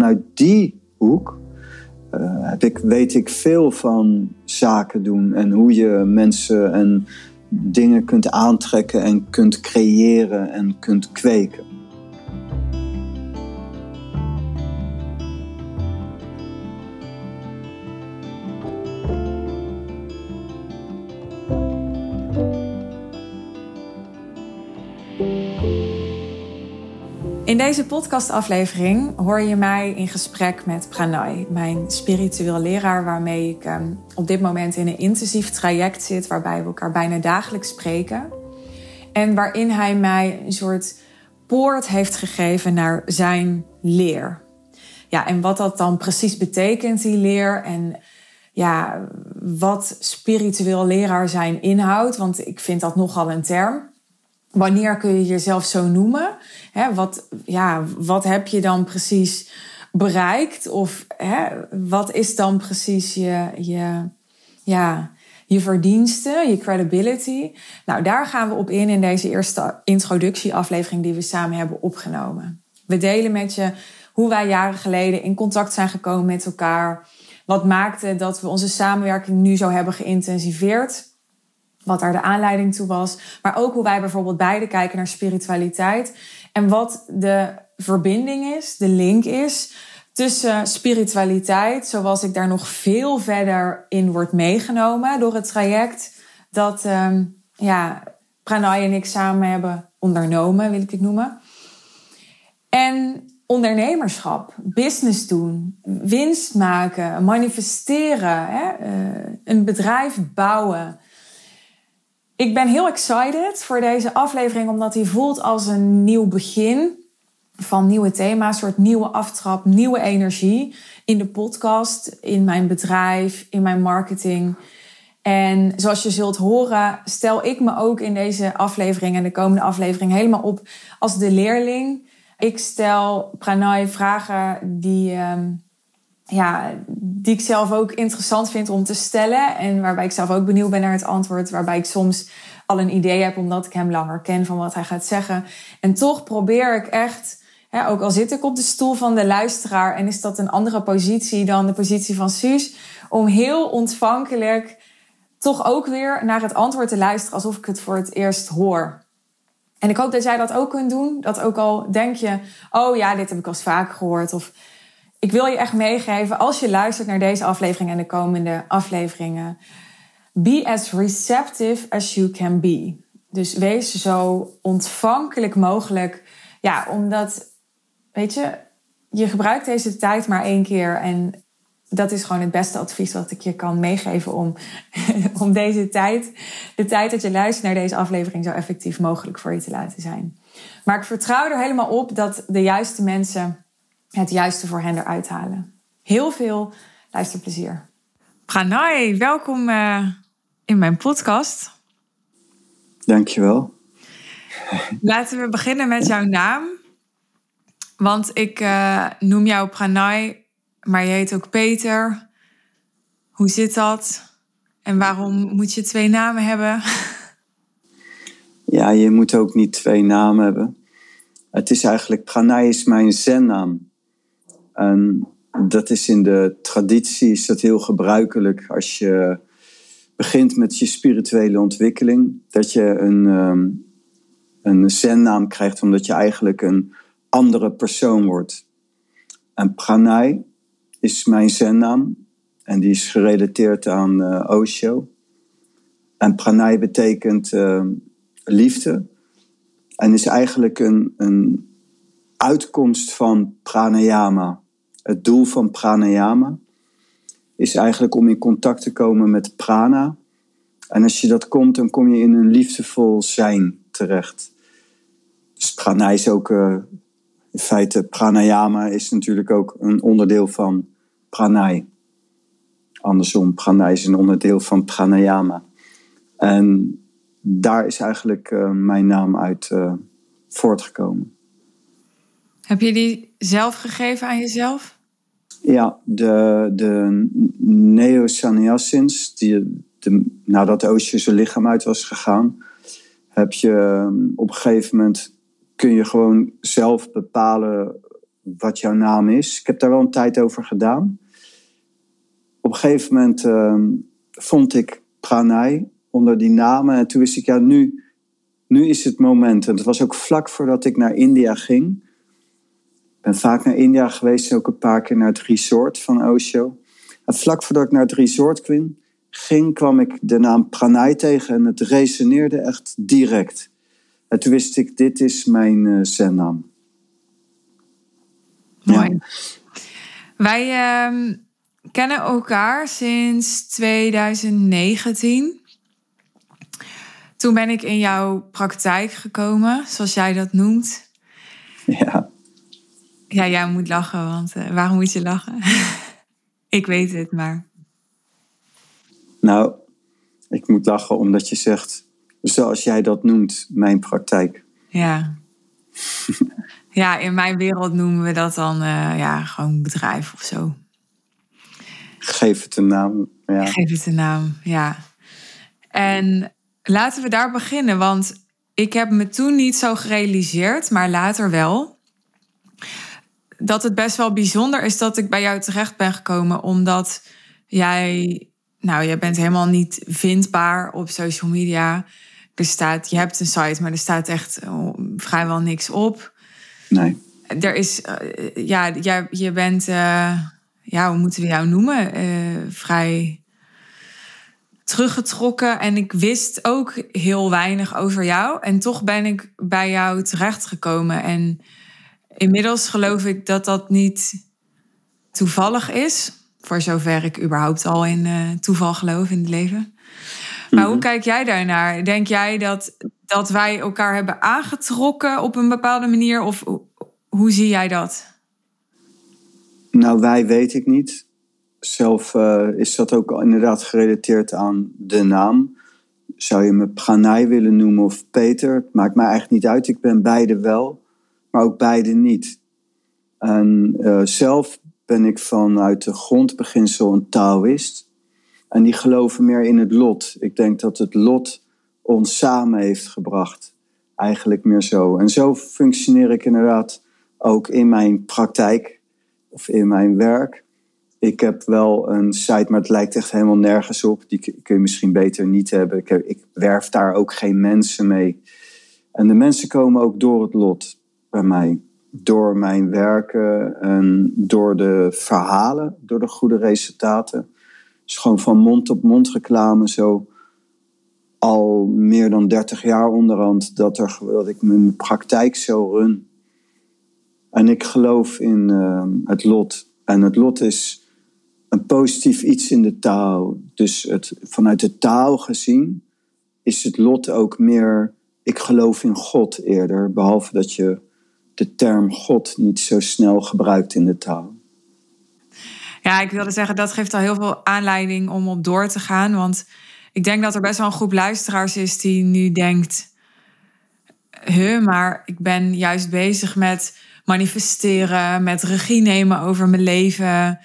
vanuit die hoek heb ik, weet ik veel van zaken doen en hoe je mensen en dingen kunt aantrekken en kunt creëren en kunt kweken. Deze podcastaflevering hoor je mij in gesprek met Pranay, mijn spiritueel leraar, waarmee ik um, op dit moment in een intensief traject zit, waarbij we elkaar bijna dagelijks spreken. En waarin hij mij een soort poort heeft gegeven naar zijn leer. Ja, en wat dat dan precies betekent, die leer. En ja, wat spiritueel leraar zijn inhoudt. Want ik vind dat nogal een term wanneer kun je jezelf zo noemen? Hè, wat, ja, wat heb je dan precies bereikt? Of hè, wat is dan precies je, je, ja, je verdiensten, je credibility? Nou, daar gaan we op in in deze eerste introductieaflevering die we samen hebben opgenomen. We delen met je hoe wij jaren geleden in contact zijn gekomen met elkaar. Wat maakte dat we onze samenwerking nu zo hebben geïntensiveerd wat daar de aanleiding toe was. Maar ook hoe wij bijvoorbeeld beide kijken naar spiritualiteit. En wat de verbinding is, de link is tussen spiritualiteit, zoals ik daar nog veel verder in word meegenomen door het traject dat um, ja, Pranay en ik samen hebben ondernomen, wil ik het noemen. En ondernemerschap, business doen, winst maken, manifesteren, hè, uh, een bedrijf bouwen. Ik ben heel excited voor deze aflevering, omdat hij voelt als een nieuw begin van nieuwe thema's, soort nieuwe aftrap, nieuwe energie in de podcast, in mijn bedrijf, in mijn marketing. En zoals je zult horen, stel ik me ook in deze aflevering en de komende aflevering helemaal op als de leerling. Ik stel Pranay vragen die. Um, ja, die ik zelf ook interessant vind om te stellen. En waarbij ik zelf ook benieuwd ben naar het antwoord. Waarbij ik soms al een idee heb omdat ik hem langer ken van wat hij gaat zeggen. En toch probeer ik echt, ook al zit ik op de stoel van de luisteraar en is dat een andere positie dan de positie van Suus, om heel ontvankelijk toch ook weer naar het antwoord te luisteren alsof ik het voor het eerst hoor. En ik hoop dat jij dat ook kunt doen. Dat ook al denk je, oh ja, dit heb ik al vaak gehoord. Of ik wil je echt meegeven, als je luistert naar deze aflevering en de komende afleveringen, be as receptive as you can be. Dus wees zo ontvankelijk mogelijk. Ja, omdat, weet je, je gebruikt deze tijd maar één keer. En dat is gewoon het beste advies wat ik je kan meegeven om, om deze tijd, de tijd dat je luistert naar deze aflevering, zo effectief mogelijk voor je te laten zijn. Maar ik vertrouw er helemaal op dat de juiste mensen het juiste voor hen eruit halen. Heel veel luisterplezier. Pranay, welkom uh, in mijn podcast. Dankjewel. Laten we beginnen met jouw naam. Want ik uh, noem jou Pranay, maar je heet ook Peter. Hoe zit dat? En waarom moet je twee namen hebben? Ja, je moet ook niet twee namen hebben. Het is eigenlijk, Pranay is mijn zennaam. En dat is in de traditie is dat heel gebruikelijk als je begint met je spirituele ontwikkeling, dat je een, um, een zennaam krijgt omdat je eigenlijk een andere persoon wordt. En pranay is mijn zennaam en die is gerelateerd aan uh, Osho. En pranay betekent uh, liefde en is eigenlijk een, een uitkomst van pranayama. Het doel van pranayama is eigenlijk om in contact te komen met prana. En als je dat komt, dan kom je in een liefdevol zijn terecht. Dus prana is ook, uh, in feite, pranayama is natuurlijk ook een onderdeel van pranay. Andersom, pranay is een onderdeel van pranayama. En daar is eigenlijk uh, mijn naam uit uh, voortgekomen. Heb je die zelf gegeven aan jezelf? Ja, de, de neo-sannyasins, die, de, nadat Osho zijn lichaam uit was gegaan, heb je op een gegeven moment kun je gewoon zelf bepalen wat jouw naam is. Ik heb daar wel een tijd over gedaan. Op een gegeven moment ehm, vond ik Pranay onder die namen. En toen wist ik, ja, nu, nu is het moment. En het was ook vlak voordat ik naar India ging. Ik ben vaak naar India geweest en ook een paar keer naar het resort van Osho. En vlak voordat ik naar het resort kwam, ging, kwam ik de naam Pranay tegen en het resoneerde echt direct. En toen wist ik, dit is mijn uh, zennaam. Mooi. Wij ehm, kennen elkaar sinds 2019. Toen ben ik in jouw praktijk gekomen, zoals jij dat noemt. Ja. Ja, jij moet lachen, want uh, waarom moet je lachen? ik weet het, maar. Nou, ik moet lachen omdat je zegt, zoals jij dat noemt, mijn praktijk. Ja. ja, in mijn wereld noemen we dat dan uh, ja, gewoon bedrijf of zo. Geef het een naam. Ja. Geef het een naam, ja. En laten we daar beginnen, want ik heb me toen niet zo gerealiseerd, maar later wel. Dat het best wel bijzonder is dat ik bij jou terecht ben gekomen, omdat jij, nou, jij bent helemaal niet vindbaar op social media. Er staat, je hebt een site, maar er staat echt oh, vrijwel niks op. Nee. Er is, uh, ja, jij, je bent, uh, ja, hoe moeten we jou noemen? Uh, vrij teruggetrokken. En ik wist ook heel weinig over jou. En toch ben ik bij jou terechtgekomen. En inmiddels geloof ik dat dat niet toevallig is. Voor zover ik überhaupt al in toeval geloof in het leven. Maar hoe mhm. kijk jij daarnaar? Denk jij dat, dat wij elkaar hebben aangetrokken op een bepaalde manier? Of hoe zie jij dat? Nou, wij weet ik niet. Zelf uh, is dat ook inderdaad gerelateerd aan de naam. Zou je me Pranay willen noemen of Peter? Het maakt mij eigenlijk niet uit. Ik ben beide wel, maar ook beide niet. En uh, zelf ben ik vanuit de grondbeginsel een Taoïst. En die geloven meer in het lot. Ik denk dat het lot ons samen heeft gebracht. Eigenlijk meer zo. En zo functioneer ik inderdaad ook in mijn praktijk of in mijn werk. Ik heb wel een site, maar het lijkt echt helemaal nergens op. Die kun je misschien beter niet hebben. Ik, ik werf daar ook geen mensen mee. En de mensen komen ook door het lot bij mij. Door mijn werken en door de verhalen, door de goede resultaten is gewoon van mond op mond reclame zo al meer dan 30 jaar onderhand dat, er, dat ik mijn praktijk zo run. En ik geloof in uh, het lot. En het lot is een positief iets in de taal. Dus het, vanuit de taal gezien is het lot ook meer, ik geloof in God eerder, behalve dat je de term God niet zo snel gebruikt in de taal. Ja, ik wilde zeggen, dat geeft al heel veel aanleiding om op door te gaan. Want ik denk dat er best wel een groep luisteraars is die nu denkt... Huh, maar ik ben juist bezig met manifesteren, met regie nemen over mijn leven...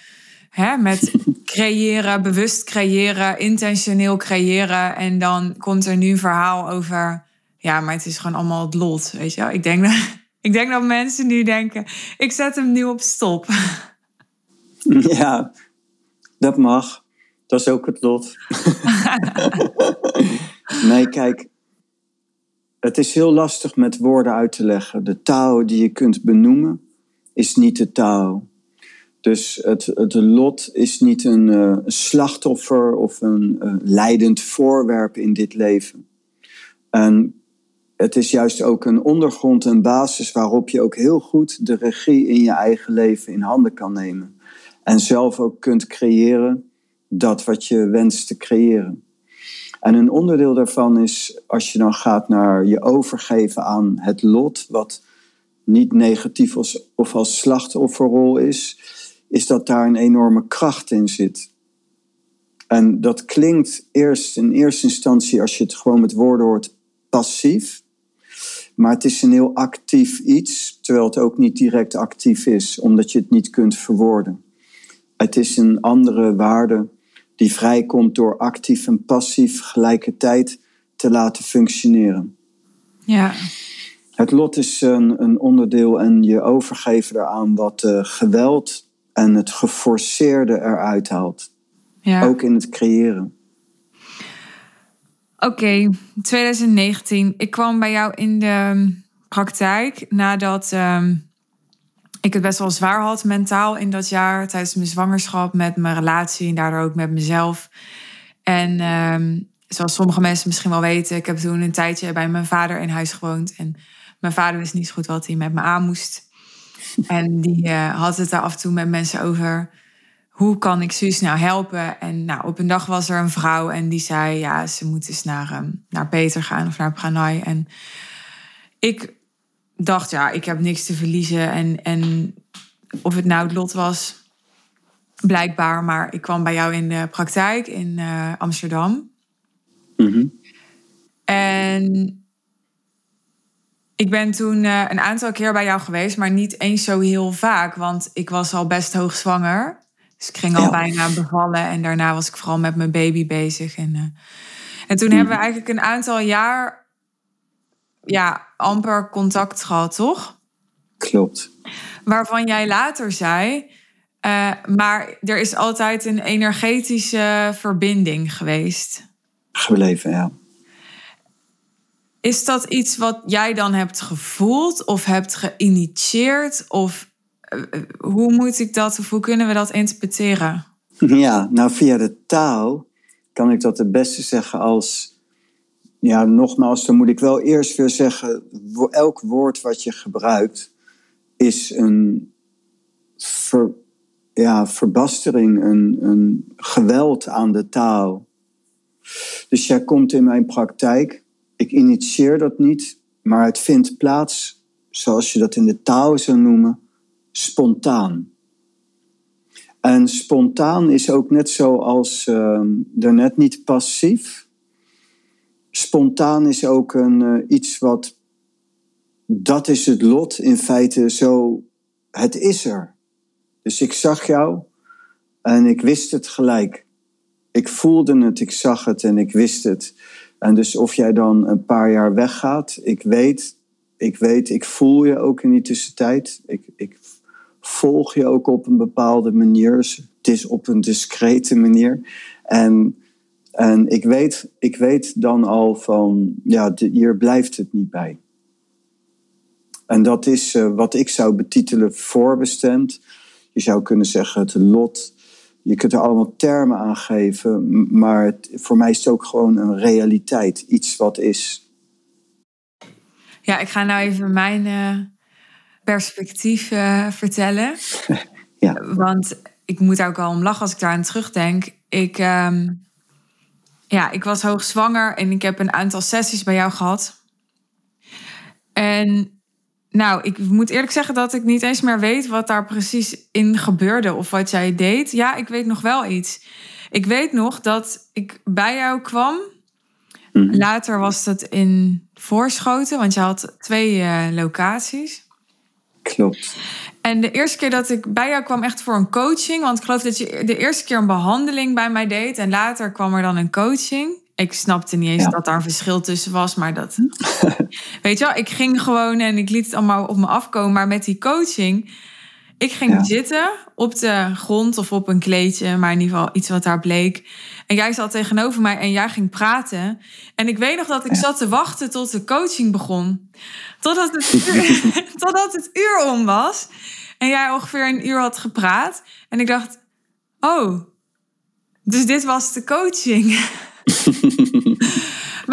Hè, met creëren, bewust creëren, intentioneel creëren. En dan komt er nu een verhaal over... Ja, maar het is gewoon allemaal het lot, weet je wel. Ik denk dat, ik denk dat mensen nu denken... Ik zet hem nu op stop. Ja, dat mag. Dat is ook het lot. nee, kijk. Het is heel lastig met woorden uit te leggen. De taal die je kunt benoemen is niet de taal. Dus het, het lot is niet een uh, slachtoffer of een uh, leidend voorwerp in dit leven. En het is juist ook een ondergrond, een basis waarop je ook heel goed de regie in je eigen leven in handen kan nemen. En zelf ook kunt creëren dat wat je wenst te creëren. En een onderdeel daarvan is als je dan gaat naar je overgeven aan het lot, wat niet negatief als, of als slachtofferrol is, is dat daar een enorme kracht in zit. En dat klinkt eerst in eerste instantie, als je het gewoon met woorden hoort, passief. Maar het is een heel actief iets, terwijl het ook niet direct actief is, omdat je het niet kunt verwoorden. Het is een andere waarde die vrijkomt door actief en passief gelijkertijd te laten functioneren. Ja. Het lot is een, een onderdeel en je overgeven eraan wat uh, geweld en het geforceerde eruit haalt. Ja. Ook in het creëren. Oké, 2019. Ik kwam bij jou in de praktijk nadat um, ik het best wel zwaar had mentaal in dat jaar tijdens mijn zwangerschap met mijn relatie en daardoor ook met mezelf. En um, zoals sommige mensen misschien wel weten, ik heb toen een tijdje bij mijn vader in huis gewoond en mijn vader wist niet zo goed wat hij met me aan moest. En die uh, had het daar af en toe met mensen over hoe kan ik Suus nou helpen? En nou, op een dag was er een vrouw en die zei, ja, ze moet eens naar, um, naar Peter gaan of naar Pranay. En ik dacht, ja, ik heb niks te verliezen. En, en of het nou het lot was, blijkbaar. Maar ik kwam bij jou in de praktijk in uh, Amsterdam. Mm En ik ben toen uh, een aantal keer bij jou geweest, maar niet eens zo heel vaak. Want ik was al best hoogzwanger. Dus ik ging al bijna bevallen en daarna was ik vooral met mijn baby bezig. En, uh, en toen hebben we eigenlijk een aantal jaar ja, amper contact gehad, toch? Klopt. Waarvan jij later zei, uh, maar er is altijd een energetische verbinding geweest. Gebleven, ja. Is dat iets wat jij dan hebt gevoeld of hebt geïnitieerd? Of eh, hoe moet ik dat, of hoe kunnen we dat interpreteren? Ja, nou via de taal kan ik dat het beste zeggen als, ja, nogmaals, dan moet ik wel eerst weer zeggen, elk woord wat je gebruikt is een ja, verbastering, een, een geweld aan de taal. Dus jij komt in mijn praktijk, ik initieer dat niet, maar het vindt plaats, zoals je dat in de taal zou noemen, spontaan. En spontaan is ook net zoals uh, daarnet niet passief. Spontaan is ook een, uh, iets wat, dat is het lot in feite zo, het is er. Dus ik zag jou en ik wist het gelijk. Ik voelde het, ik zag het en ik wist het. En dus of jij dan een paar jaar weggaat, ik weet, ik weet, ik voel je ook in die tussentijd. Ik, ik volg je ook op een bepaalde manier. Dus het is op een discrete manier. En, en ik, weet, ik weet dan al van, ja, hier blijft het niet bij. En dat is uh, wat ik zou betitelen voorbestemd. Je zou kunnen zeggen het lot. Je kunt er allemaal termen aan geven, maar voor mij is het ook gewoon een realiteit. Iets wat is. Ja, ik ga nou even mijn, uh perspectief uh, vertellen. ja. Want ik moet ook al om lachen als ik daar aan terugdenk. Ik, um, ja, ik was hoogzwanger en ik heb een aantal sessies bij jou gehad. En nou, ik moet eerlijk zeggen dat ik niet eens meer weet wat daar precies in gebeurde of wat jij deed. Ja, ik weet nog wel iets. Ik weet nog dat ik bij jou kwam. Mhm. Later was dat in Voorschoten, want je had twee uh, locaties. Klopt. En de eerste keer dat ik bij jou kwam echt voor een coaching, want ik geloof dat je de eerste keer een behandeling bij mij deed en later kwam er dan een coaching. Ik snapte niet eens dat daar een verschil tussen was, maar dat. weet je wel, ik ging gewoon en ik liet het allemaal op me afkomen, maar met die coaching. Ik ging zitten op de grond of op een kleedje, maar in ieder geval iets wat daar bleek. En jij zat tegenover mij en jij ging praten. En ik weet nog dat ik zat te wachten tot de coaching begon. Totdat het, uur, totdat het uur om was. En jij ongeveer een uur had gepraat. En ik dacht, oh, dus dit was de coaching.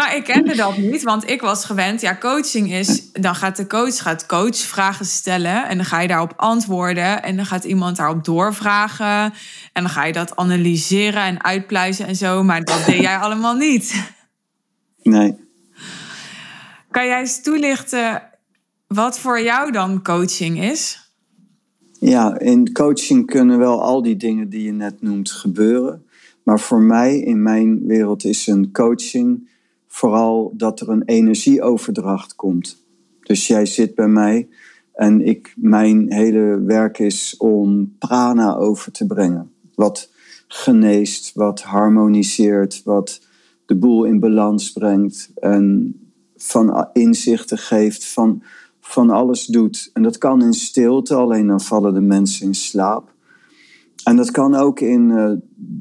Maar ik kende dat niet, want ik was gewend. Ja, coaching is. Dan gaat de coach gaat coach vragen stellen. En dan ga je daarop antwoorden. En dan gaat iemand daarop doorvragen. En dan ga je dat analyseren en uitpluizen en zo. Maar dat deed jij allemaal niet. Nee. Kan jij eens toelichten wat voor jou dan coaching is? Ja, in coaching kunnen wel al die dingen die je net noemt gebeuren. Maar voor mij, in mijn wereld, is een coaching vooral dat er een energieoverdracht komt. Dus jij zit bij mij en ik, mijn hele werk is om prana over te brengen. Wat geneest, wat harmoniseert, wat de boel in balans brengt. En van inzichten geeft, van, van alles doet. En dat kan in stilte, alleen dan vallen de mensen in slaap. En dat kan ook in, uh,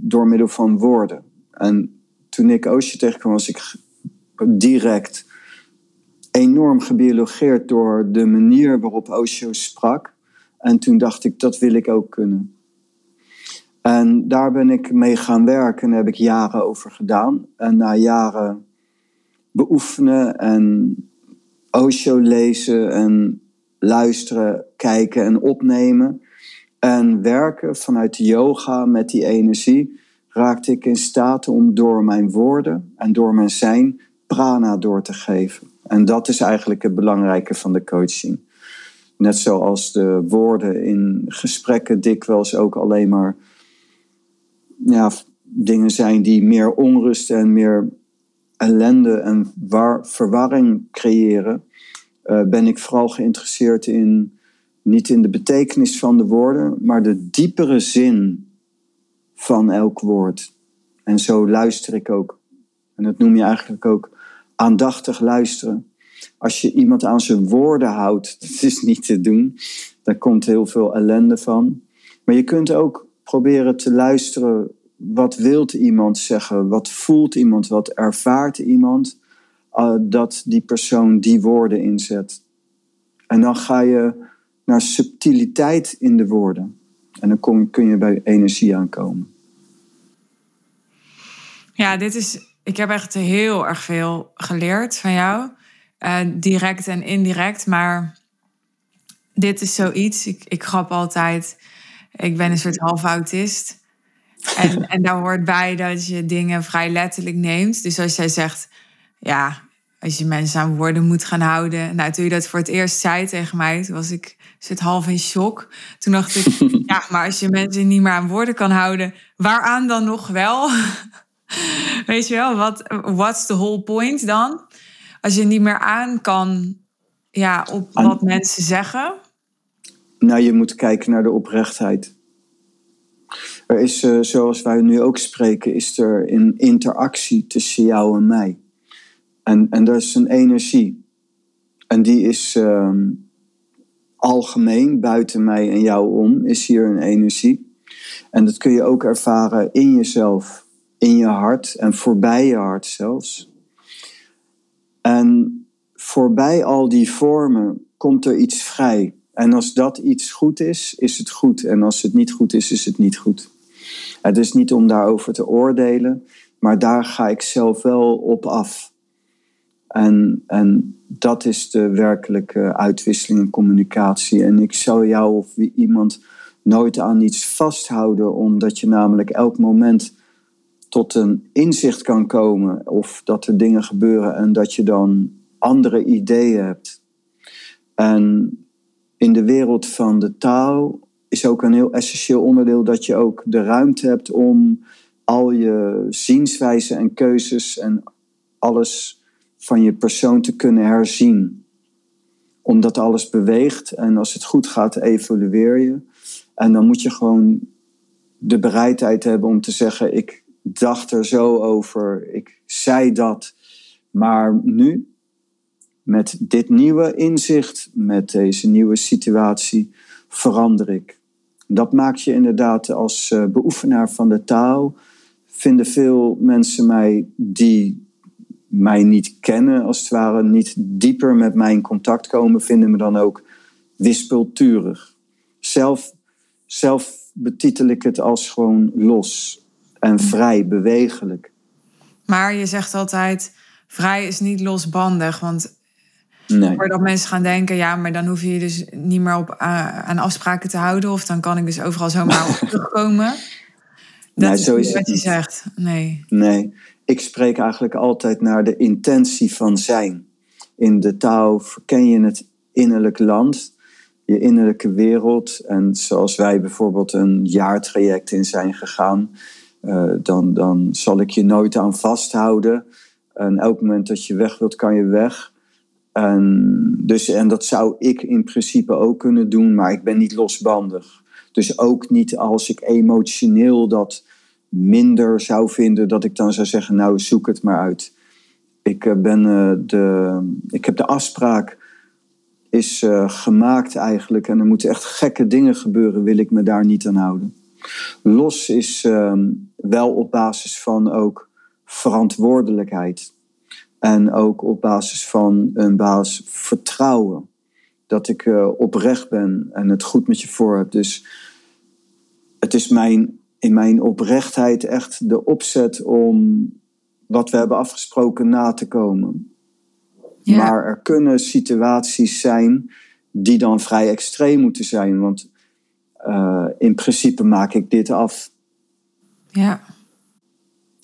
door middel van woorden. En toen ik Oosje tegenkwam, was ik direct enorm gebiologeerd door de manier waarop Osho sprak. En toen dacht ik, dat wil ik ook kunnen. En daar ben ik mee gaan werken en heb ik jaren over gedaan. En na jaren beoefenen en Osho lezen en luisteren, kijken en opnemen en werken vanuit de yoga met die energie, raakte ik in staat om door mijn woorden en door mijn zijn prana door te geven. En dat is eigenlijk het belangrijke van de coaching. Net zoals de woorden in gesprekken dikwijls ook alleen maar ja, dingen zijn die meer onrust en meer ellende en war, verwarring creëren, uh, ben ik vooral geïnteresseerd in niet in de betekenis van de woorden, maar de diepere zin van elk woord. En zo luister ik ook. En dat noem je eigenlijk ook aandachtig luisteren. Als je iemand aan zijn woorden houdt, dat is niet te doen. Daar komt heel veel ellende van. Maar je kunt ook proberen te luisteren. Wat wil iemand zeggen? Wat voelt iemand? Wat ervaart iemand? Uh, dat die persoon die woorden inzet. En dan ga je naar subtiliteit in de woorden. En dan kom, kun je bij energie aankomen. Ja, dit is. Ik heb echt heel erg veel geleerd van jou. Uh, direct en indirect. Maar dit is zoiets. Ik, ik grap altijd. Ik ben een soort half autist. En, en daar hoort bij dat je dingen vrij letterlijk neemt. Dus als jij zegt, ja, als je mensen aan woorden moet gaan houden. Nou, toen je dat voor het eerst zei tegen mij, toen was ik zit half in shock. Toen dacht ik, ja, maar als je mensen niet meer aan woorden kan houden, waaraan dan nog wel? Weet je wel, wat what's the whole point dan? Als je niet meer aan kan ja, op wat mensen zeggen. Nou, je moet kijken naar de oprechtheid. Er is, uh, zoals wij nu ook spreken, is er een interactie tussen jou en mij. En, en dat is een energie. En die is uh, algemeen, buiten mij en jou om, is hier een energie. En dat kun je ook ervaren in jezelf, in je hart en voorbij je hart zelfs. En voorbij al die vormen komt er iets vrij. En als dat iets goed is, is het goed. En als het niet goed is, is het niet goed. Het is niet om daarover te oordelen, maar daar ga ik zelf wel op af. En, en dat is de werkelijke uitwisseling en communicatie. En ik zou jou of iemand nooit aan iets vasthouden, omdat je namelijk elk moment tot een inzicht kan komen of dat er dingen gebeuren en dat je dan andere ideeën hebt. En in de wereld van de taal is ook een heel essentieel onderdeel dat je ook de ruimte hebt om al je zienswijzen en keuzes en alles van je persoon te kunnen herzien. Omdat alles beweegt en als het goed gaat, evolueer je. En dan moet je gewoon de bereidheid hebben om te zeggen: Ik dacht er zo over, ik zei dat. Maar nu, met dit nieuwe inzicht, met deze nieuwe situatie, verander ik. Dat maakt je inderdaad als eh, beoefenaar van de taal. Vinden veel mensen mij die mij niet kennen, als het ware, niet dieper met mij in contact komen, vinden me dan ook wispelturig. Zelf, zelf betitel ik het als gewoon los en vrij, bewegelijk. Maar je zegt altijd, vrij is niet losbandig, want Nee. Voordat mensen gaan denken, ja, maar dan hoef je je dus niet meer op, uh, aan afspraken te houden. Of dan kan ik dus overal zomaar op terugkomen. Dat nee, is zo is wat je zegt. Nee. Nee, ik spreek eigenlijk altijd naar de intentie van zijn. In de taal verken je het innerlijk land, je innerlijke wereld. En zoals wij bijvoorbeeld een jaartraject in zijn gegaan, uh, dan, dan zal ik je nooit aan vasthouden. En elk moment dat je weg wilt, kan je weg. En, dus, en dat zou ik in principe ook kunnen doen, maar ik ben niet losbandig. Dus ook niet als ik emotioneel dat minder zou vinden, dat ik dan zou zeggen, nou zoek het maar uit. Ik, eh, ben, uh, de, ik heb de afspraak is gemaakt eigenlijk. En er moeten echt gekke dingen gebeuren, wil ik me daar niet aan houden. Los is uh, wel op basis van ook verantwoordelijkheid. En ook op basis van een baas vertrouwen. Dat ik uh, oprecht ben en het goed met je voor heb. Dus het is mijn, in mijn oprechtheid echt de opzet om wat we hebben afgesproken na te komen. Ja. Maar er kunnen situaties zijn die dan vrij extreem moeten zijn. Want uh, in principe maak ik dit af. Ja.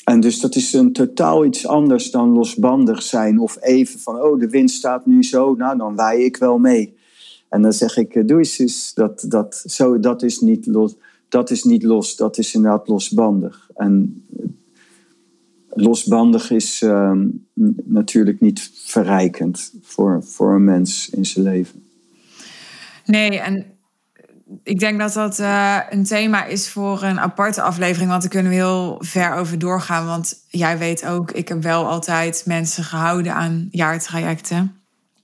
En dus dat is een totaal iets anders dan losbandig zijn. Of even van, oh, de wind staat nu zo, nou dan waai ik wel mee. En dan zeg ik, eh, doe eens, eens dat, dat, zo, dat, is niet los, dat is niet los, dat is inderdaad losbandig. En losbandig is uh, natuurlijk niet verrijkend voor, voor een mens in zijn leven. Nee, en ik denk dat dat uh, een thema is voor een aparte aflevering, want daar kunnen we heel ver over doorgaan. Want jij weet ook, ik heb wel altijd mensen gehouden aan jaartrajecten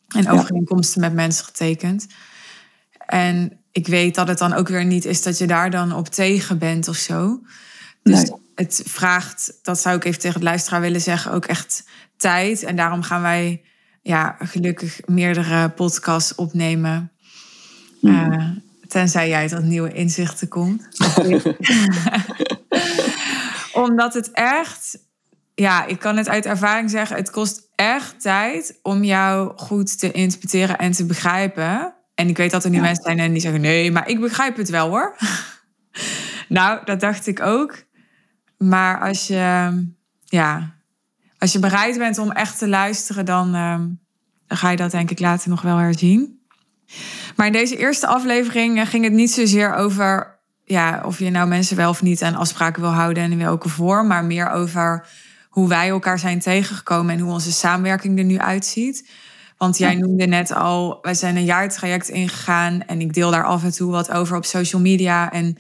en overeenkomsten ja. met mensen getekend. En ik weet dat het dan ook weer niet is dat je daar dan op tegen bent of zo. Dus nee. het vraagt, dat zou ik even tegen de luisteraar willen zeggen, ook echt tijd. En daarom gaan wij ja, gelukkig meerdere podcasts opnemen. Mm. Uh, tenzij jij tot nieuwe inzichten komt. Omdat het echt, ja, ik kan het uit ervaring zeggen, het kost echt tijd om jou goed te interpreteren en te begrijpen. En ik weet dat er nu ja. mensen zijn en die zeggen: nee, maar ik begrijp het wel hoor. nou, dat dacht ik ook. Maar als je, ja, als je bereid bent om echt te luisteren, dan, uh, dan ga je dat denk ik later nog wel herzien. Maar in deze eerste aflevering ging het niet zozeer over ja, of je nou mensen wel of niet aan afspraken wil houden en in welke vorm, maar meer over hoe wij elkaar zijn tegengekomen en hoe onze samenwerking er nu uitziet. Want jij noemde net al, wij zijn een jaartraject ingegaan en ik deel daar af en toe wat over op social media. En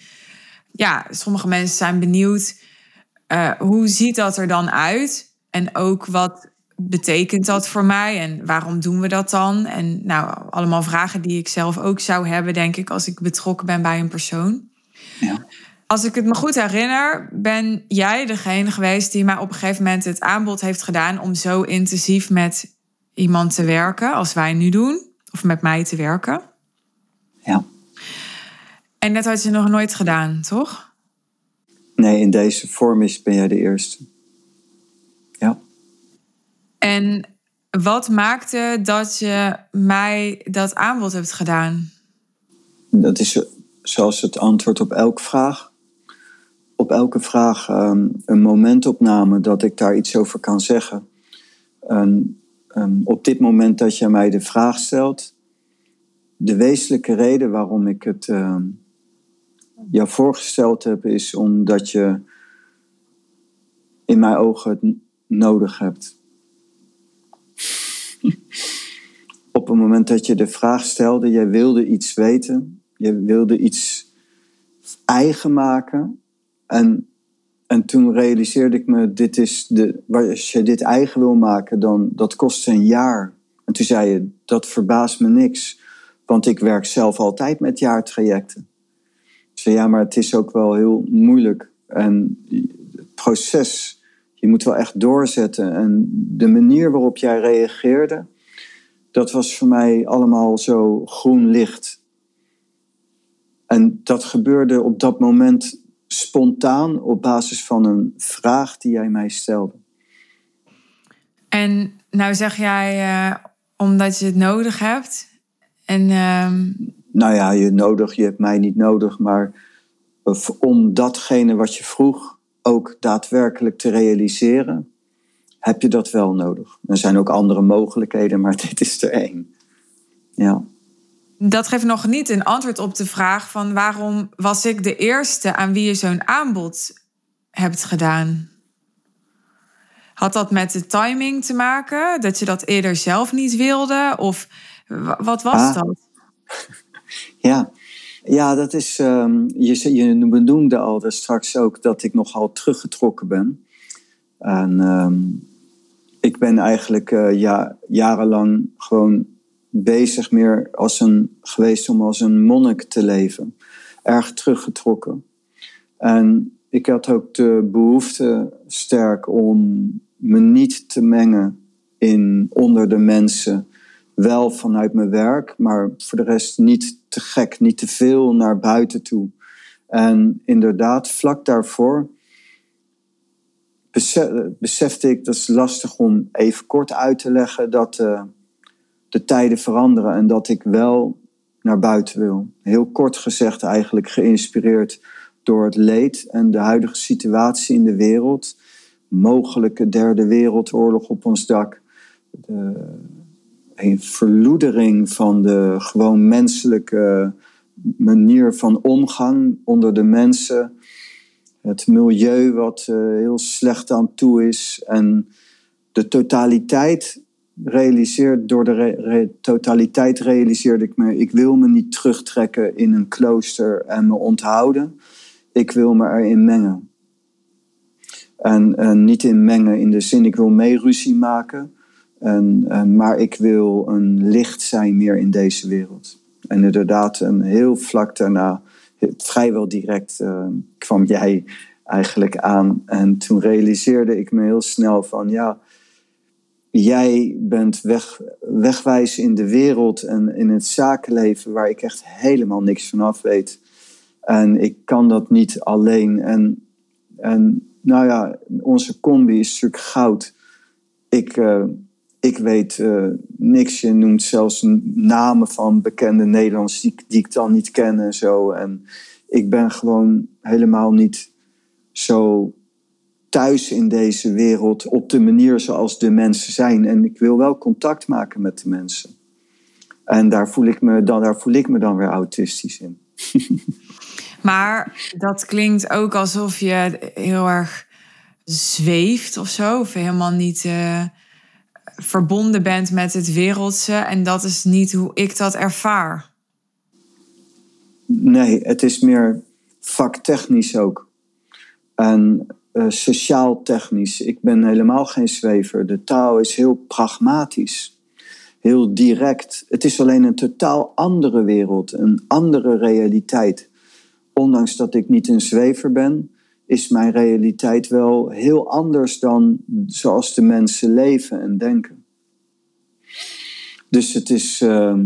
ja, sommige mensen zijn benieuwd, uh, hoe ziet dat er dan uit? En ook wat betekent dat voor mij en waarom doen we dat dan? En nou, allemaal vragen die ik zelf ook zou hebben, denk ik, als ik betrokken ben bij een persoon. Ja. Als ik het me goed herinner, ben jij degene geweest die mij op een gegeven moment het aanbod heeft gedaan om zo intensief met iemand te werken als wij nu doen, of met mij te werken. Ja. En dat had je nog nooit gedaan, toch? Nee, in deze vorm is, ben jij de eerste. En wat maakte dat je mij dat aanbod hebt gedaan? Dat is zoals het antwoord op elke vraag. Op elke vraag um, een momentopname dat ik daar iets over kan zeggen. Um, op dit moment dat je mij de vraag stelt, de wezenlijke reden waarom ik het jou voorgesteld heb, is omdat je in mijn ogen het nodig hebt. Op het moment dat je de vraag stelde, jij wilde iets weten, je wilde iets eigen maken. En, en toen realiseerde ik me, dit is de, als je dit eigen wil maken, dan dat kost een jaar. En toen zei je, dat verbaast me niks. Want ik werk zelf altijd met jaartrajecten. Ik zei, ja, maar het is ook wel heel moeilijk. En het proces je moet wel echt doorzetten. En de manier waarop jij reageerde, dat was voor mij allemaal zo groen licht. En dat gebeurde op dat moment spontaan op basis van een vraag die jij mij stelde. En nou zeg jij uh, omdat je het nodig hebt. En, uh... Nou ja, je nodig, je hebt mij niet nodig, maar om datgene wat je vroeg, ook daadwerkelijk te realiseren, heb je dat wel nodig. Er zijn ook andere mogelijkheden, maar dit is er één. Ja. Dat geeft nog niet een antwoord op de vraag van waarom was ik de eerste aan wie je zo'n aanbod hebt gedaan? Had dat met de timing te maken? Dat je dat eerder zelf niet wilde? Of wat was ah. dat? Ja, ja, dat is. Um, je, je benoemde al dus straks ook dat ik nogal teruggetrokken ben. En um, ik ben eigenlijk uh, ja, jarenlang gewoon bezig meer als een, geweest om als een monnik te leven. Erg teruggetrokken. En ik had ook de behoefte sterk om me niet te mengen in onder de mensen. Wel vanuit mijn werk, maar voor de rest niet te gek, niet te veel naar buiten toe. En inderdaad, vlak daarvoor besefte ik, dat is lastig om even kort uit te leggen, dat uh, de tijden veranderen en dat ik wel naar buiten wil. Heel kort gezegd eigenlijk geïnspireerd door het leed en de huidige situatie in de wereld. Mogelijke derde wereldoorlog op ons dak. De, een verloedering van de gewoon menselijke manier van omgang onder de mensen. Het milieu wat uh, heel slecht aan toe is. En de totaliteit realiseert, door de totaliteit realiseerde ik me, ik wil me niet terugtrekken in een klooster en me onthouden. Ik wil me erin mengen. En, en niet in mengen in de zin, ik wil mee ruzie maken. En, en, maar ik wil een licht zijn meer in deze wereld. En inderdaad, een heel vlak daarna, vrijwel direct, uh, kwam jij eigenlijk aan. En toen realiseerde ik me heel snel van, ja, jij bent weg, wegwijs in de wereld en in het zakenleven waar ik echt helemaal niks van af weet. En ik kan dat niet alleen. En, en nou ja, onze combi is natuurlijk goud. Ik, uh, ik weet uh, niks. Je noemt zelfs namen van bekende Nederlanders die, ik dan niet ken en zo. En ik ben gewoon helemaal niet zo thuis in deze wereld op de manier zoals de mensen zijn. En ik wil wel contact maken met de mensen. En daar voel ik me dan, daar voel ik me dan weer autistisch in. maar dat klinkt ook alsof je heel erg zweeft of zo. Of helemaal niet uh, verbonden bent met het wereldse. En dat is niet hoe ik dat ervaar. Nee, het is meer vaktechnisch ook. En uh, sociaal-technisch. Ik ben helemaal geen zwever. De taal is heel pragmatisch, heel direct. Het is alleen een totaal andere wereld, een andere realiteit. Ondanks dat ik niet een zwever ben, is mijn realiteit wel heel anders dan zoals de mensen leven en denken. Dus het is, uh,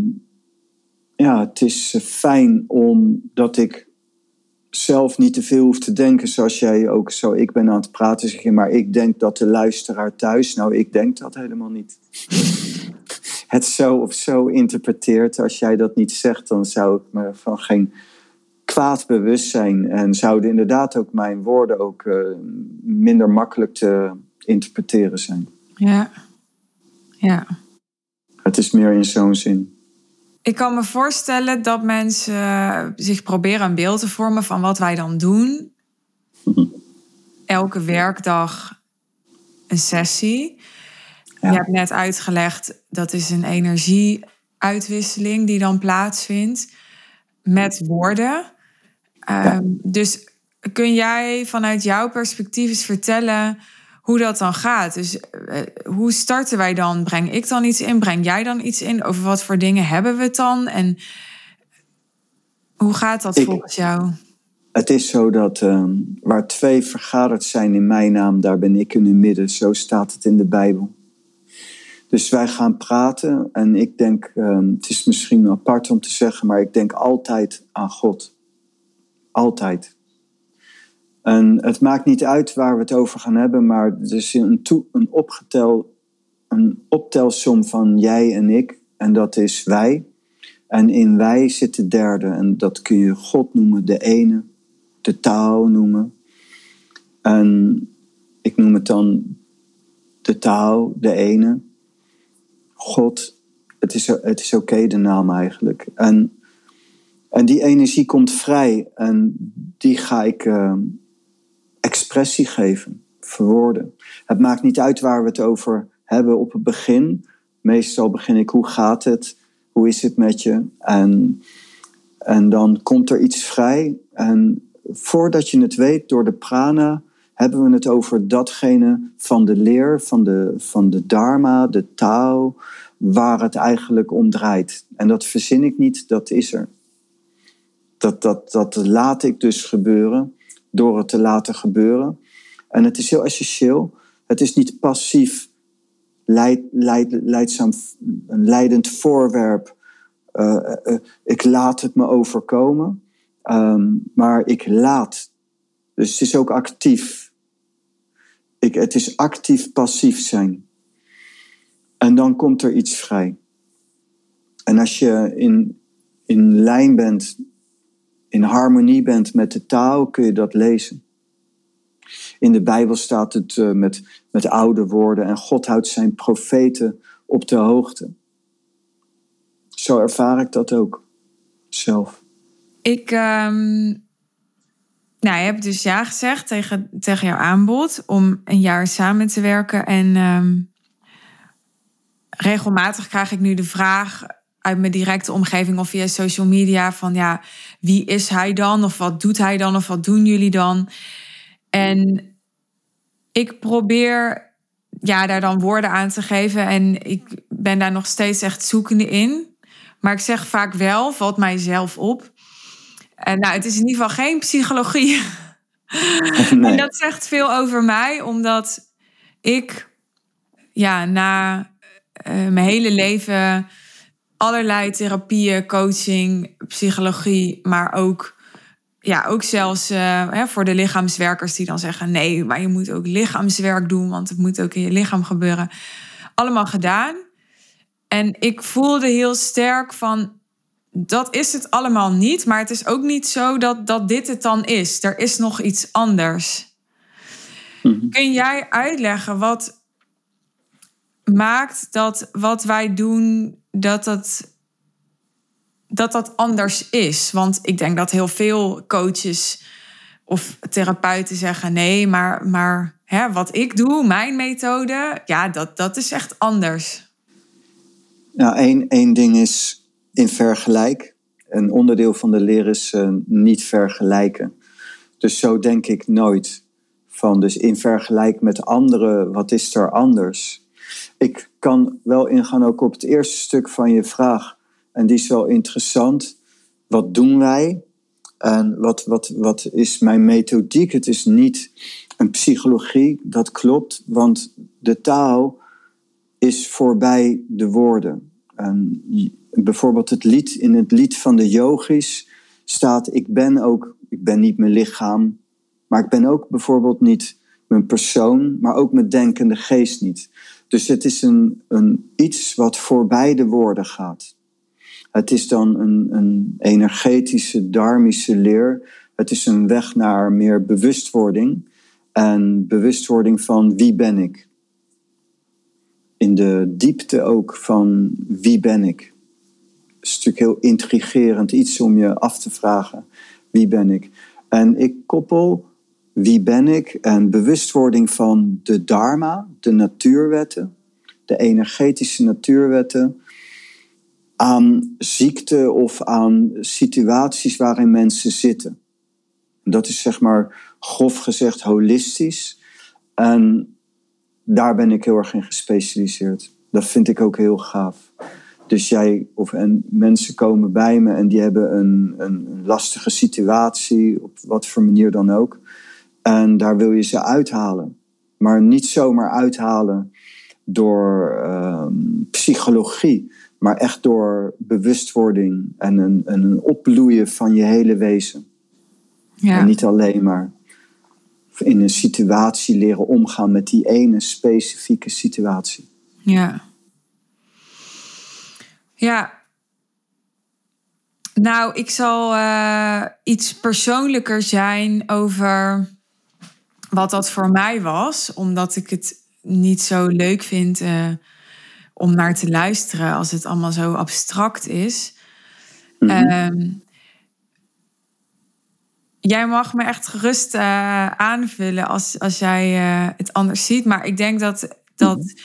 ja, het is fijn omdat ik zelf niet te veel hoeft te denken zoals jij ook zo. Ik ben aan het praten, zeg maar ik denk dat de luisteraar thuis. Nou, ik denk dat helemaal niet. het zo of zo interpreteert. Als jij dat niet zegt, dan zou ik me van geen kwaad bewust zijn. En zouden inderdaad ook mijn woorden ook uh, minder makkelijk te interpreteren zijn. Ja. Ja. Het is meer in zo'n zin. Ik kan me voorstellen dat mensen zich proberen een beeld te vormen van wat wij dan doen. Elke werkdag een sessie. Je hebt net uitgelegd dat is een energieuitwisseling die dan plaatsvindt met woorden. Ehm, dus kun jij vanuit jouw perspectief eens vertellen hoe dat dan gaat. Dus uh, hoe starten wij dan? Breng ik dan iets in? Breng jij dan iets in? Over wat voor dingen hebben we het dan? En hoe gaat dat volgens jou? Het is zo dat uh, waar twee vergaderd zijn in mijn naam, daar ben ik in het midden. Zo staat het in de Bijbel. Dus wij gaan praten en ik denk, uh, het is misschien apart om te zeggen, maar ik denk altijd aan God. Altijd. En het maakt niet uit waar we het over gaan hebben, maar er is een, een, opgetel, een optelsom van jij en ik. En dat is wij. En in wij zit de derde. En dat kun je God noemen, de ene. De taal noemen. En ik noem het dan de taal, de ene. God. Het is, het is oké, de naam eigenlijk. En, en die energie komt vrij. En die ga ik... Uh, expressie geven, verwoorden. Het maakt niet uit waar we het over hebben op het begin. Meestal begin ik, hoe gaat het? Hoe is het met je? En, en dan komt er iets vrij. En voordat je het weet, door de prana hebben we het over datgene van de leer, van de, van de dharma, de taal, waar het eigenlijk om draait. En dat verzin ik niet, dat is er. Dat, dat, dat laat ik dus gebeuren door het te laten gebeuren. En het is heel essentieel. Het is niet passief, leid, leid, leidzaam, een leidend voorwerp. Uh, uh, ik laat het me overkomen. Um, maar ik laat. Dus het is ook actief. Ik, het is actief passief zijn. En dan komt er iets vrij. En als je in, in lijn bent, in harmonie bent met de taal, kun je dat lezen. In de Bijbel staat het uh, met, met oude woorden en God houdt zijn profeten op de hoogte. Zo ervaar ik dat ook zelf. Ik, um, nou, je hebt dus ja gezegd tegen, tegen jouw aanbod om een jaar samen te werken. En um, regelmatig krijg ik nu de vraag uit mijn directe omgeving of via social media van ja, wie is hij dan? Of wat doet hij dan? Of wat doen jullie dan? En ik probeer ja, daar dan woorden aan te geven. En ik ben daar nog steeds echt zoekende in. Maar ik zeg vaak wel, valt mijzelf op. En nou, het is in ieder geval geen psychologie. Nee. En dat zegt veel over mij, omdat ik ja, na uh, mijn hele leven allerlei therapieën, coaching, psychologie, maar ook, ja, ook zelfs uh, hè, voor de lichaamswerkers die dan zeggen: nee, maar je moet ook lichaamswerk doen, want het moet ook in je lichaam gebeuren. Allemaal gedaan. En ik voelde heel sterk van. Dat is het allemaal niet, maar het is ook niet zo dat, dat dit het dan is. Er is nog iets anders. Mhm. Kun jij uitleggen wat maakt dat wat wij doen dat dat, dat dat anders is. Want ik denk dat heel veel coaches of therapeuten zeggen: nee, maar, maar hè, wat ik doe, mijn methode, ja, dat, dat is echt anders. Nou, één, één ding is in vergelijk. Een onderdeel van de leer is uh, niet vergelijken. Dus zo denk ik nooit van. Dus in vergelijk met anderen, wat is er anders? Ik kan wel ingaan ook op het eerste stuk van je vraag. En die is wel interessant. Wat doen wij? En wat, wat, wat is mijn methodiek? Het is niet een psychologie, dat klopt, want de taal is voorbij de woorden. En bijvoorbeeld het lied, in het lied van de yogis staat: Ik ben ook, ik ben niet mijn lichaam, maar ik ben ook bijvoorbeeld niet mijn persoon, maar ook mijn denkende geest niet. Dus het is een, een, iets wat voorbij de woorden gaat. Het is dan een, een energetische, dharmische leer. Het is een weg naar meer bewustwording. En bewustwording van wie ben ik. In de diepte ook van wie ben ik. Het is natuurlijk heel intrigerend iets om je af te vragen. Wie ben ik? En ik koppel wie ben ik en bewustwording van de dharma, de natuurwetten, de energetische natuurwetten, aan ziekte of aan situaties waarin mensen zitten. Dat is zeg maar grof gezegd holistisch. En daar ben ik heel erg in gespecialiseerd. Dat vind ik ook heel gaaf. Dus jij of en mensen komen bij me en die hebben een, een lastige situatie, op wat voor manier dan ook. En daar wil je ze uithalen. Maar niet zomaar uithalen door uh, psychologie, maar echt door bewustwording en een, een opbloeien van je hele wezen. Ja. En niet alleen maar in een situatie leren omgaan met die ene specifieke situatie. Ja. Ja. Nou, ik zal uh, iets persoonlijker zijn over wat dat voor mij was, omdat ik het niet zo leuk vind uh, om naar te luisteren als het allemaal zo abstract is. Mm -hmm. jij mag me echt gerust uh, aanvullen als, als jij uh, het anders ziet. Maar ik denk dat, dat mm -hmm.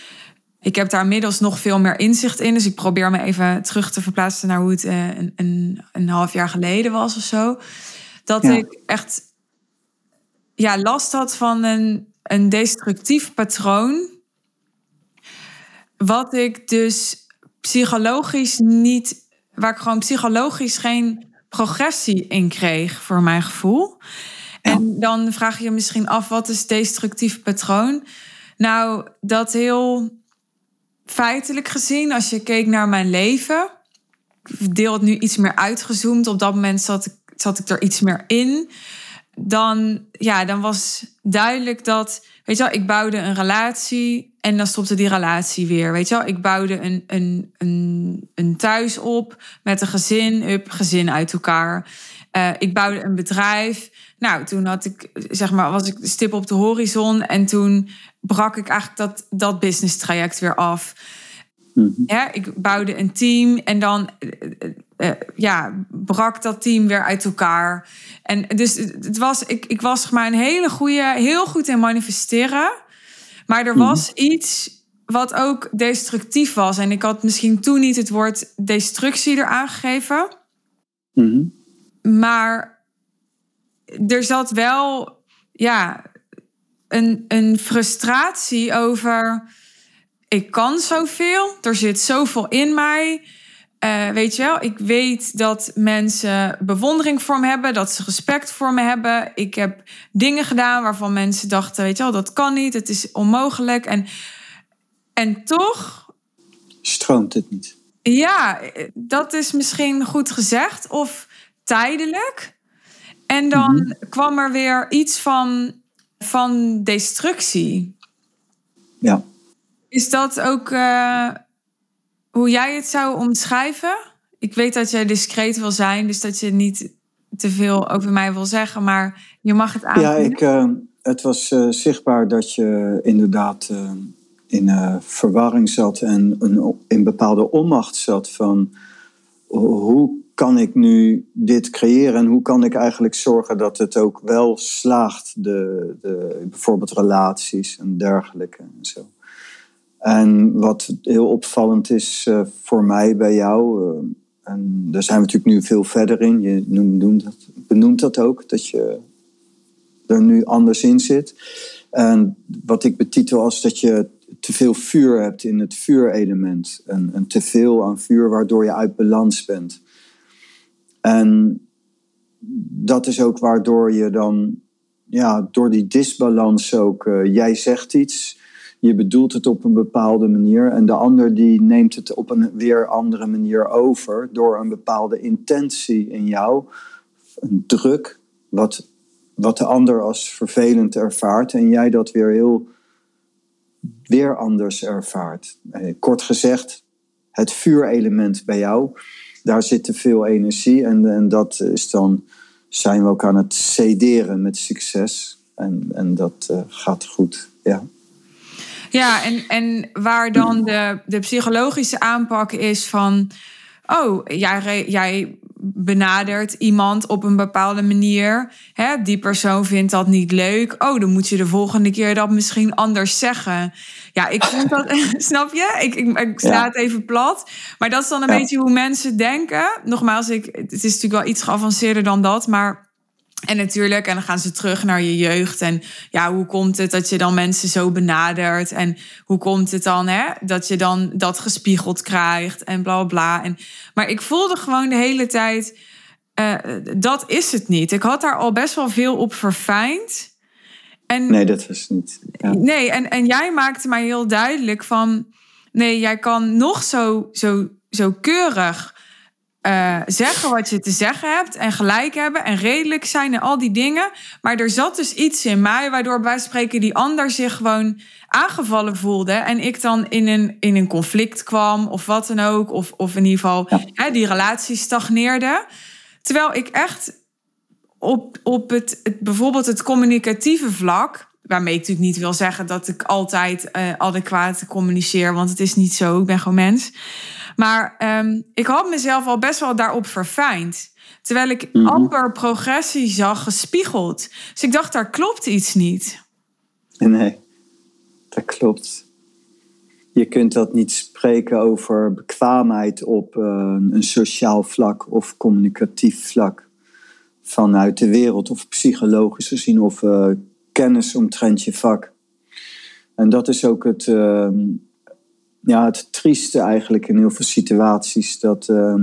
ik heb daar inmiddels nog veel meer inzicht in. Dus ik probeer me even terug te verplaatsen naar hoe het een, een, een half jaar geleden was of zo. Dat ja. ik echt ja, last had van een, een destructief patroon. Wat ik dus psychologisch niet, waar ik gewoon psychologisch geen progressie in kreeg, voor mijn gevoel. En dan vraag je je misschien af, wat is destructief patroon? Nou, dat heel feitelijk gezien, als je keek naar mijn leven, ik deel het nu iets meer uitgezoomd. Op dat moment zat ik, zat ik er iets meer in. Dan, ja, dan was duidelijk dat, weet je wel, ik bouwde een relatie en dan stopte die relatie weer. Weet je wel, ik bouwde een, een, een, een thuis op met een gezin, up, gezin uit elkaar. Uh, ik bouwde een bedrijf. Nou, toen had ik, zeg maar, was ik stip op de horizon en toen brak ik eigenlijk dat, dat business traject weer af. Mm Ja, ik bouwde een team en dan uh, ja, brak dat team weer uit elkaar. En dus het was, ik, ik was maar een hele goede, heel goed in manifesteren. Maar er mhm. was iets wat ook destructief was. En ik had misschien toen niet het woord destructie eraan gegeven. Mhm. Maar er zat wel ja, een, een frustratie over. Ik kan zoveel, er zit zoveel in mij. Uh, weet je wel, ik weet dat mensen bewondering voor me hebben, dat ze respect voor me hebben. Ik heb dingen gedaan waarvan mensen dachten, weet je wel, dat kan niet, het is onmogelijk. En, en toch. Stroomt het niet? Ja, dat is misschien goed gezegd of tijdelijk. En dan mhm. kwam er weer iets van, van destructie. Ja. Is dat ook uh, hoe jij het zou omschrijven? Ik weet dat jij discreet wil zijn, dus dat je niet te veel over mij wil zeggen, maar je mag het aan. Ja, ik, uh, het was uh, zichtbaar dat je inderdaad in verwarring zat en een, in bepaalde onmacht zat van hoe kan ik nu dit creëren en hoe kan ik eigenlijk zorgen dat het ook wel slaagt, de, de, bijvoorbeeld relaties en dergelijke en zo. En wat heel opvallend is uh, voor mij bij jou, uh, en daar zijn we natuurlijk nu veel verder in, je noemt, benoemt dat ook, dat je er nu anders in zit. En wat ik betitel als dat je te veel vuur hebt in het vuurelement en, te veel aan vuur waardoor je uit balans bent. En dat is ook waardoor je dan, ja, door die disbalans ook, uh, jij zegt iets, je bedoelt het op een bepaalde manier en de ander die neemt het op een weer andere manier over door een bepaalde intentie in jou, een druk, wat, wat de ander als vervelend ervaart en jij dat weer heel weer anders ervaart. Eh, kort gezegd, het vuurelement bij jou daar zit te veel energie. En, en dat is dan, zijn we ook aan het cederen met succes. En, en dat uh, gaat goed, ja. Ja, en, en waar dan de, de psychologische aanpak is van... oh, jij, jij benadert iemand op een bepaalde manier. Hè, die persoon vindt dat niet leuk. Oh, dan moet je de volgende keer dat misschien anders zeggen. Ja, ik vind dat, snap je? Ik, ik, ik sla het even plat. Maar dat is dan een beetje hoe mensen denken. Nogmaals, ik, het is natuurlijk wel iets geavanceerder dan dat, maar en natuurlijk, en dan gaan ze terug naar je jeugd. En ja, hoe komt het dat je dan mensen zo benadert? En hoe komt het dan hè, dat je dan dat gespiegeld krijgt? En bla bla. En, maar ik voelde gewoon de hele tijd, uh, dat is het niet. Ik had daar al best wel veel op verfijnd. En, nee, dat was niet. Ja. Nee, en, en jij maakte mij heel duidelijk van... Nee, jij kan nog zo, zo, zo keurig uh, zeggen wat je te zeggen hebt en gelijk hebben en redelijk zijn en al die dingen. Maar er zat dus iets in mij waardoor bij spreken die ander zich gewoon aangevallen voelde. En ik dan in een, in een conflict kwam of wat dan ook. Of, of in ieder geval hè, die relatie stagneerde. Terwijl ik echt op, op het, het, bijvoorbeeld het communicatieve vlak. Waarmee ik natuurlijk niet wil zeggen dat ik altijd uh, adequaat communiceer. Want het is niet zo. Ik ben gewoon mens. Maar um, ik had mezelf al best wel daarop verfijnd. Terwijl ik mm amper progressie zag gespiegeld. Dus ik dacht, daar klopt iets niet. Nee, dat klopt. Je kunt dat niet spreken over bekwaamheid op uh, een sociaal vlak of communicatief vlak. vanuit de wereld, of psychologisch gezien, of uh, kennis omtrent je vak. En dat is ook het, ehm, ja, het trieste eigenlijk in heel veel situaties. Dat uh,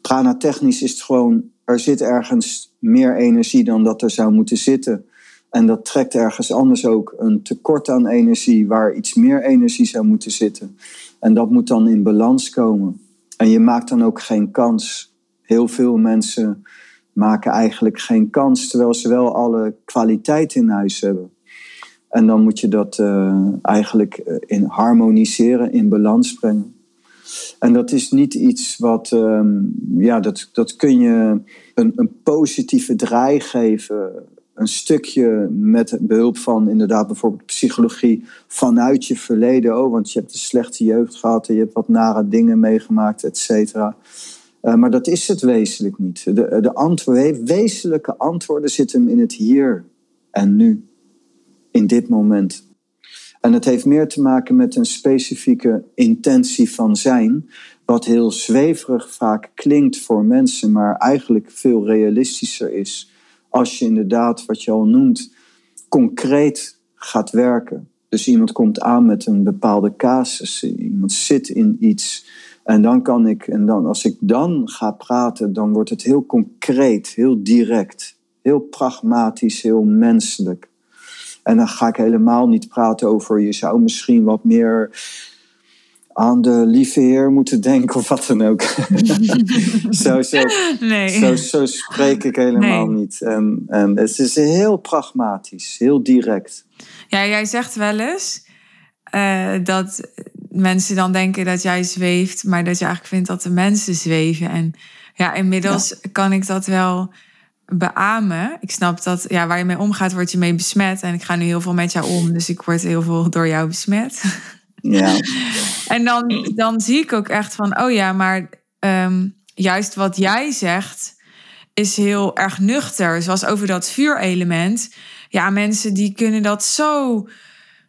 prana-technisch is het gewoon, er zit ergens meer energie dan dat er zou moeten zitten. En dat trekt ergens anders ook een tekort aan energie waar iets meer energie zou moeten zitten. En dat moet dan in balans komen. En je maakt dan ook geen kans. Heel veel mensen maken eigenlijk geen kans, terwijl ze wel alle kwaliteit in huis hebben. En dan moet je dat uh, eigenlijk eh, in harmoniseren, in balans brengen. En dat is niet iets wat, um, ja, dat, dat kun je een, een positieve draai geven. Een stukje met behulp van inderdaad bijvoorbeeld psychologie vanuit je verleden. Oh, want je hebt een slechte jeugd gehad en je hebt wat nare dingen meegemaakt, et cetera. Uh, maar dat is het wezenlijk niet. De, de antwoorden, wezenlijke antwoorden zitten in het hier en nu. In dit moment. En het heeft meer te maken met een specifieke intentie van zijn, wat heel zweverig vaak klinkt voor mensen, maar eigenlijk veel realistischer is als je inderdaad, wat je al noemt, concreet gaat werken. Dus iemand komt aan met een bepaalde casus, iemand zit in iets. En dan kan ik, en dan, als ik dan ga praten, dan wordt het heel concreet, heel direct, heel pragmatisch, heel menselijk. En dan ga ik helemaal niet praten over je zou misschien wat meer aan de lieve Heer moeten denken of wat dan ook. zo, zo, nee. zo, zo spreek ik helemaal niet. En, en het is heel pragmatisch, heel direct. Ja, jij zegt wel eens uh, dat mensen dan denken dat jij zweeft, maar dat je eigenlijk vindt dat de mensen zweven. En ja, inmiddels kan ik dat wel beamen. Ik snap dat ja, waar je mee omgaat, word je mee besmet. En ik ga nu heel veel met jou om, dus ik word heel veel door jou besmet. Ja. en dan, dan zie ik ook echt van, oh ja, maar um, juist wat jij zegt is heel erg nuchter. Zoals over dat vuurelement. Ja, mensen die kunnen dat zo.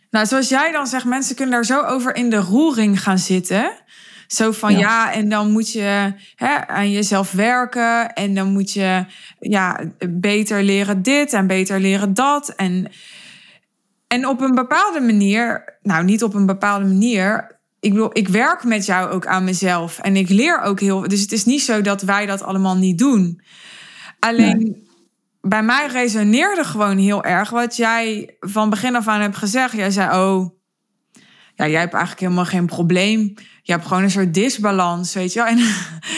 Nou, zoals jij dan zegt, mensen kunnen daar zo over in de roering gaan zitten. Zo van ja. en dan moet je hè, aan jezelf werken. En dan moet je ja, beter leren dit en beter leren dat. En, en op een bepaalde manier, nou niet op een bepaalde manier. Ik bedoel, ik werk met jou ook aan mezelf. En ik leer ook heel. Dus het is niet zo dat wij dat allemaal niet doen. Alleen. Bij mij resoneerde gewoon heel erg wat jij van begin af aan hebt gezegd. Jij zei: Oh, ja, jij hebt eigenlijk helemaal geen probleem je hebt gewoon een soort disbalans, weet je wel. En,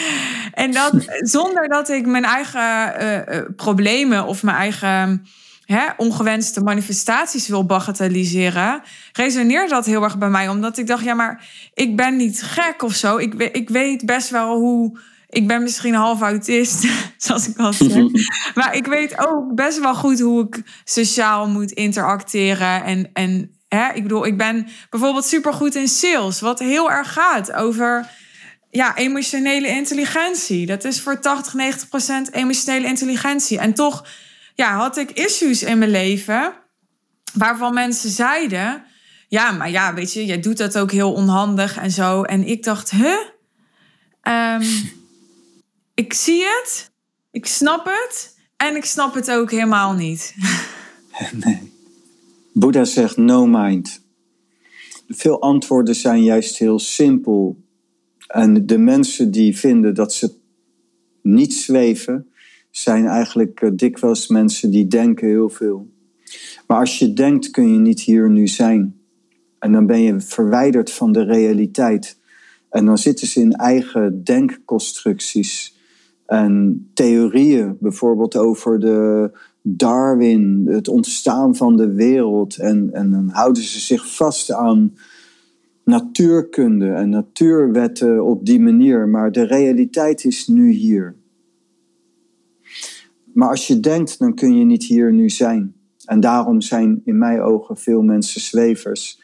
en dat zonder dat ik mijn eigen uh, uh, problemen of mijn eigen hè, ongewenste manifestaties wil bagatelliseren, resoneert dat heel erg bij mij. Omdat ik dacht, ja, maar ik ben niet gek of zo. Ik, ik weet best wel hoe. Ik ben misschien half autist, zoals ik al zeg. maar ik weet ook best wel goed hoe ik sociaal moet interacteren en, en Hè, ik bedoel, ik ben bijvoorbeeld supergoed in sales, wat heel erg gaat over ja, emotionele intelligentie. Dat is voor 80, 90 procent emotionele intelligentie. En toch ja, had ik issues in mijn leven waarvan mensen zeiden: Ja, maar ja, weet je, jij doet dat ook heel onhandig en zo. En ik dacht: Huh? Um, ik zie het, ik snap het en ik snap het ook helemaal niet. Nee. Boeddha zegt no mind. Veel antwoorden zijn juist heel simpel. En de mensen die vinden dat ze niet zweven, zijn eigenlijk eh, dikwijls mensen die denken heel veel. Maar als je denkt, kun je niet hier nu zijn. En dan ben je verwijderd van de realiteit. En dan zitten ze in eigen denkconstructies en theorieën, bijvoorbeeld over de Darwin, het ontstaan van de wereld. En, en dan houden ze zich vast aan natuurkunde en natuurwetten op die manier. Maar de realiteit is nu hier. Maar als je denkt, dan kun je niet hier nu zijn. En daarom zijn in mijn ogen veel mensen zwevers,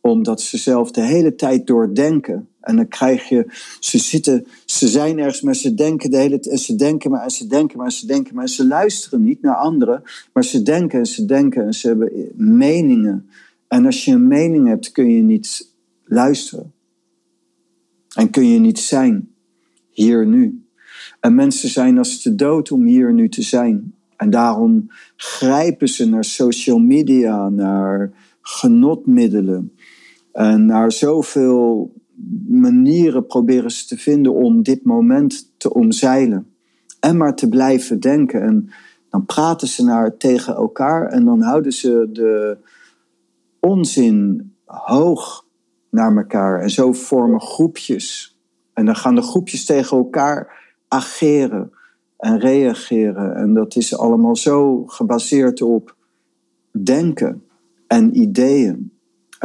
omdat ze zelf de hele tijd doordenken. En dan krijg je, ze zitten, ze zijn ergens, maar ze denken de hele tijd, en ze denken maar, en ze denken maar, en ze denken maar. Ze luisteren niet naar anderen, maar ze denken en ze denken en ze hebben meningen. En als je een mening hebt, kun je niet luisteren. En kun je niet zijn, hier nu. En mensen zijn als te dood om hier nu te zijn. En daarom grijpen ze naar social media, naar genotmiddelen. En naar zoveel manieren proberen ze te vinden om dit moment te omzeilen. En maar te blijven denken. En dan praten ze naar, tegen elkaar en dan houden ze de onzin hoog naar elkaar. En zo vormen groepjes. En dan gaan de groepjes tegen elkaar ageren en reageren. En dat is allemaal zo gebaseerd op denken en ideeën.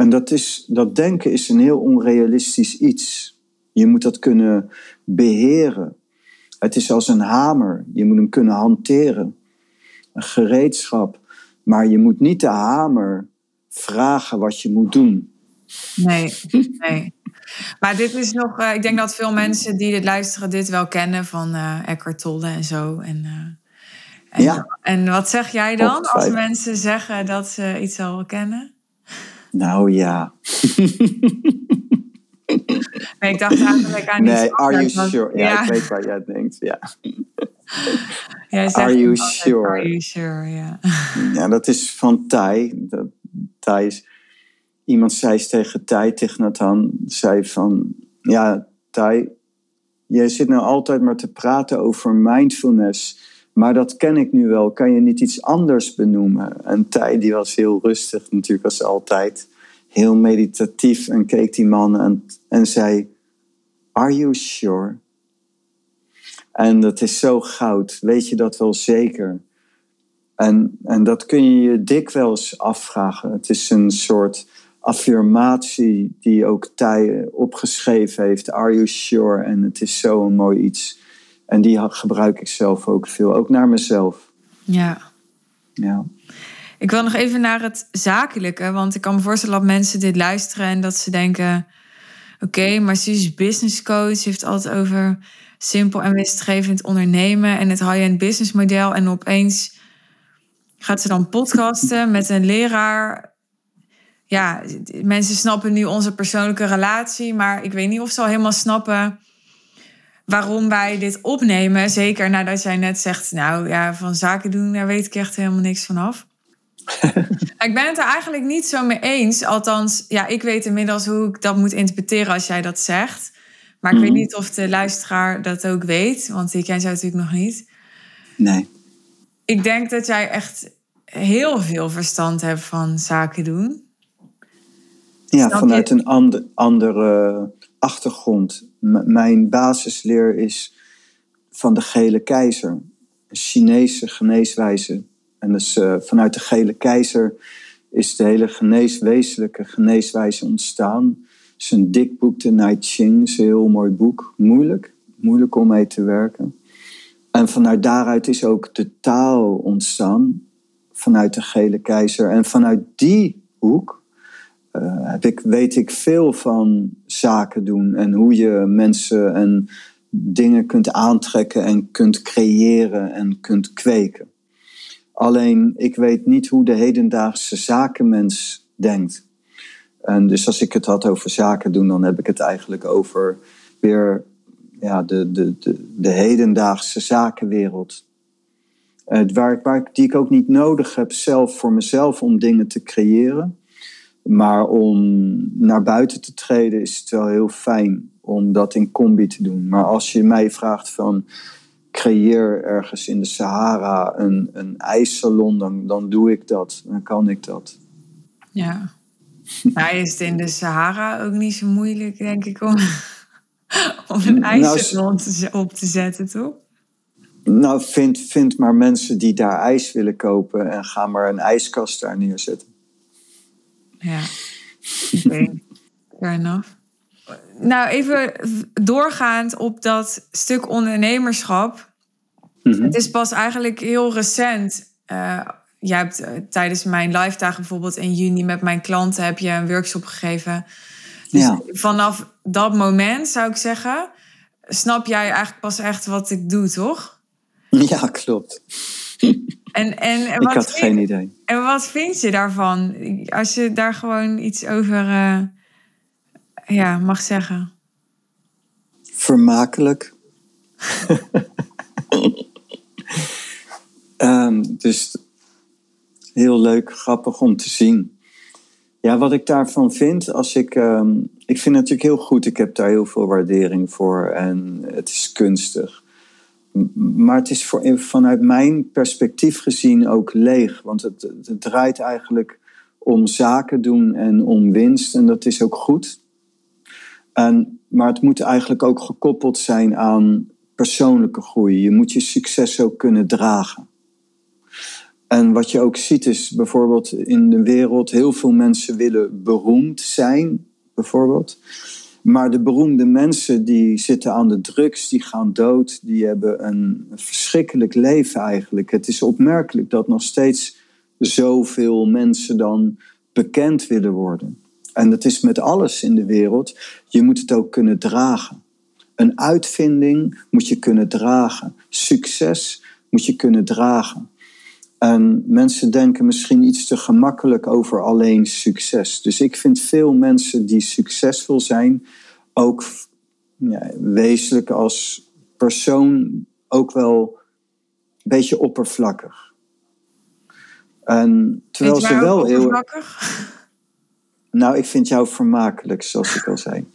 En dat, is, dat denken is een heel onrealistisch iets. Je moet dat kunnen beheren. Het is als een hamer. Je moet hem kunnen hanteren. Een gereedschap. Maar je moet niet de hamer vragen wat je moet doen. Nee, nee. Maar dit is nog, uh, ik denk dat veel mensen die dit luisteren dit wel kennen van uh, Eckhart Tolle en zo. En, uh, en, ja. en wat zeg jij dan als mensen zeggen dat ze iets al kennen? Nou ja. nee, ik dacht eigenlijk aan Nee, are you sure? Ja, ja, ik weet waar jij denkt. Ja. are you sure? Are you sure, ja. ja, dat is van Thai. Dat, Thai is iemand zei tegen Thij, tegen Nathan, zei van, ja, Thij, je zit nou altijd maar te praten over mindfulness, maar dat ken ik nu wel. Kan je niet iets anders benoemen? En Thij, die was heel rustig, natuurlijk als altijd, heel meditatief en keek die man en, en zei, are you sure? En dat is zo goud, weet je dat wel zeker? En, en dat kun je je dikwijls afvragen. Het is een soort affirmatie die ook Thij opgeschreven heeft. Are you sure? En het is zo'n mooi iets. En die gebruik ik zelf ook veel, ook naar mezelf. Ja. Ja. Ik wil nog even naar het zakelijke, want ik kan me voorstellen dat mensen dit luisteren en dat ze denken: oké, maar ze is business coach, heeft altijd over simpel en winstgevend ondernemen en het high-end business model. En opeens gaat ze dan podcasten met een leraar ja, mensen snappen nu onze persoonlijke relatie, maar ik weet niet of ze al helemaal snappen waarom wij dit opnemen. Zeker nadat jij net zegt, nou ja, van zaken doen, daar weet ik echt helemaal niks van af. ik ben het er eigenlijk niet zo mee eens. Althans, ja, ik weet inmiddels hoe ik dat moet interpreteren als jij dat zegt. Maar ik weet mhm. niet of de luisteraar dat ook weet, want ik ken jou natuurlijk nog niet. Nee. Ik denk dat jij echt heel veel verstand hebt van zaken doen. Ja, vanuit een ander, andere achtergrond. Mijn basisleer is van de gele keizer. Een Chinese geneeswijze. En dus uh, vanuit de gele keizer is de hele geneeswezenlijke geneeswijze ontstaan. Het is een dik boek, de Night Ching. Een heel mooi boek. Moeilijk. Moeilijk om mee te werken. En vanuit daaruit is ook de taal ontstaan. Vanuit de gele keizer. En vanuit die hoek uh, heb ik, weet ik veel van zaken doen en hoe je mensen en dingen kunt aantrekken en kunt creëren en kunt kweken. Alleen ik weet niet hoe de hedendaagse zakenmens denkt. En dus als ik het had over zaken doen, dan heb ik het eigenlijk over weer ja, de, de, de, de hedendaagse zakenwereld. Uh, waar, waar, die ik ook niet nodig heb zelf voor mezelf om dingen te creëren. Maar om naar buiten te treden is het wel heel fijn om dat in combi te doen. Maar als je mij vraagt van creëer ergens in de Sahara een, een ijssalon, dan, dan doe ik dat. Dan kan ik dat. Ja. Nou is het in de Sahara ook niet zo moeilijk, denk ik, om, om een nou, ijssalon op te zetten, toch? Nou, vind, vind maar mensen die daar ijs willen kopen en ga maar een ijskast daar neerzetten. Ja. Okay. Fair enough. Nou, even doorgaand op dat stuk ondernemerschap. Mhm. Het is pas eigenlijk heel recent. Uh, jij hebt uh, tijdens mijn live dagen bijvoorbeeld in juni met mijn klanten heb je een workshop gegeven. Dus ja. vanaf dat moment zou ik zeggen, snap jij eigenlijk pas echt wat ik doe, toch? Ja, klopt. En, en, ik had geen idee. En wat vind je daarvan? Als je daar gewoon iets over uh, ja, mag zeggen. Vermakelijk. Ehm, dus heel leuk, grappig om te zien. Ja, wat ik daarvan vind, als ik. Ehm, ik vind het natuurlijk heel goed, ik heb daar heel veel waardering voor en het is kunstig. Maar het is voor, vanuit mijn perspectief gezien ook leeg, want het, het draait eigenlijk om zaken doen en om winst en dat is ook goed. En, maar het moet eigenlijk ook gekoppeld zijn aan persoonlijke groei. Je moet je succes ook kunnen dragen. En wat je ook ziet is bijvoorbeeld in de wereld, heel veel mensen willen beroemd zijn, bijvoorbeeld. Maar de beroemde mensen die zitten aan de drugs, die gaan dood, die hebben een verschrikkelijk leven eigenlijk. Het is opmerkelijk dat nog steeds zoveel mensen dan bekend willen worden. En dat is met alles in de wereld. Je moet het ook kunnen dragen. Een uitvinding moet je kunnen dragen. Succes moet je kunnen dragen. En mensen denken misschien iets te gemakkelijk over alleen succes. Dus ik vind veel mensen die succesvol zijn ook ja, wezenlijk als persoon ook wel een beetje oppervlakkig. En terwijl ze wel heel. Nou, ik vind jou vermakelijk, zoals ik al zei.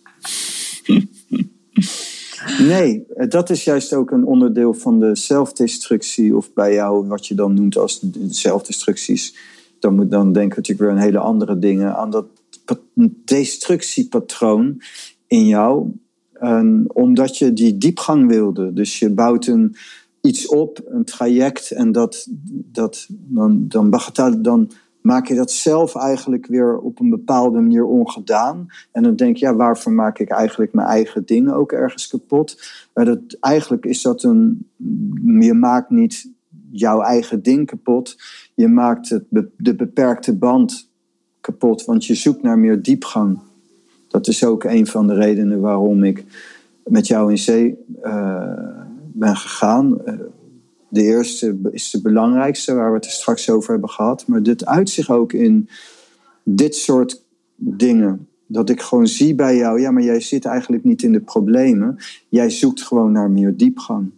Nee, dat is juist ook een onderdeel van de zelfdestructie, of bij jou wat je dan noemt als zelfdestructies. Dan moet dan denken natuurlijk weer een hele andere dingen aan dat destructiepatroon in jou, omdat je die diepgang wilde. Dus je bouwt een, iets op, een traject, en dat, dat, dan, dan, dan maak je dat zelf eigenlijk weer op een bepaalde manier ongedaan. En dan denk je, ja, waarvoor maak ik eigenlijk mijn eigen dingen ook ergens kapot? Maar dat, eigenlijk is dat een, je maakt niet jouw eigen ding kapot. Je maakt het, de beperkte band kapot, want je zoekt naar meer diepgang. Dat is ook een van de redenen waarom ik met jou in zee uh, ben gegaan. Uh, de eerste is de belangrijkste, waar we het er straks over hebben gehad. Maar dit uit zich ook in dit soort dingen. Dat ik gewoon zie bij jou, ja, maar jij zit eigenlijk niet in de problemen. Jij zoekt gewoon naar meer diepgang.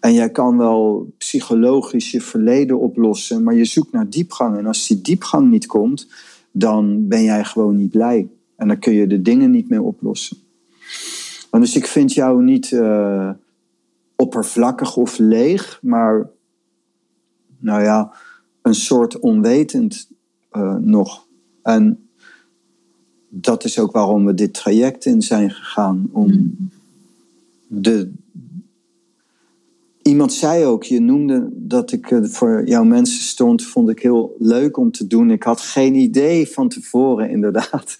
En jij kan wel psychologisch je verleden oplossen, maar je zoekt naar diepgang. En als die diepgang niet komt, dan ben jij gewoon niet blij. En dan kun je de dingen niet meer oplossen. En dus ik vind jou niet. Uh, oppervlakkig of leeg, maar nou ja, een soort onwetend uh, nog. En dat is ook waarom we dit traject in zijn gegaan. Om mm. de, iemand zei ook, je noemde dat ik eh, voor jouw mensen stond, vond ik heel leuk om te doen. Ik had geen idee van tevoren, inderdaad.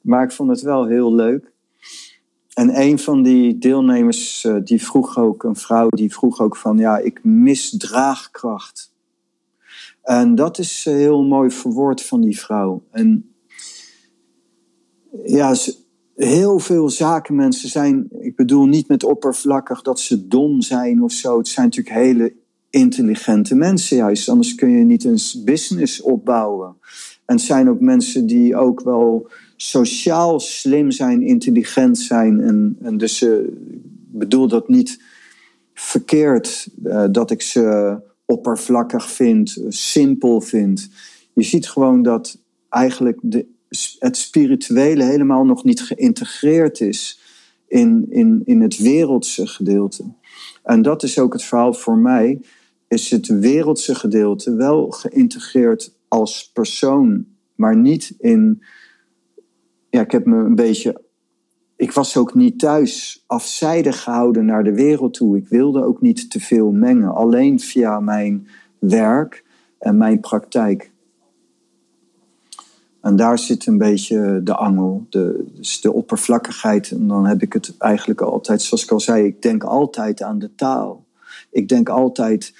maar ik vond het wel heel leuk. En een van die deelnemers, eh, die vroeg ook, een vrouw, die vroeg ook van, ja, ik mis draagkracht. En dat is eh, heel mooi verwoord van die vrouw. En ja, heel veel zakenmensen zijn, ik bedoel niet met oppervlakkig dat ze dom zijn of zo. Het zijn natuurlijk hele intelligente mensen juist, anders kun je niet een business opbouwen. En het zijn ook mensen die ook wel sociaal slim zijn, intelligent zijn. En, en dus uh, bedoel dat niet verkeerd, uh, dat ik ze oppervlakkig vind, simpel vind. Je ziet gewoon dat eigenlijk de, het spirituele helemaal nog niet geïntegreerd is in, in, in het wereldse gedeelte. En dat is ook het verhaal voor mij, is het wereldse gedeelte wel geïntegreerd als persoon, maar niet in ja, ik heb me een beetje. Ik was ook niet thuis afzijdig gehouden naar de wereld toe. Ik wilde ook niet te veel mengen. Alleen via mijn werk en mijn praktijk. En daar zit een beetje de angel, de, dus de oppervlakkigheid. En dan heb ik het eigenlijk altijd, zoals ik al zei, ik denk altijd aan de taal. Ik denk altijd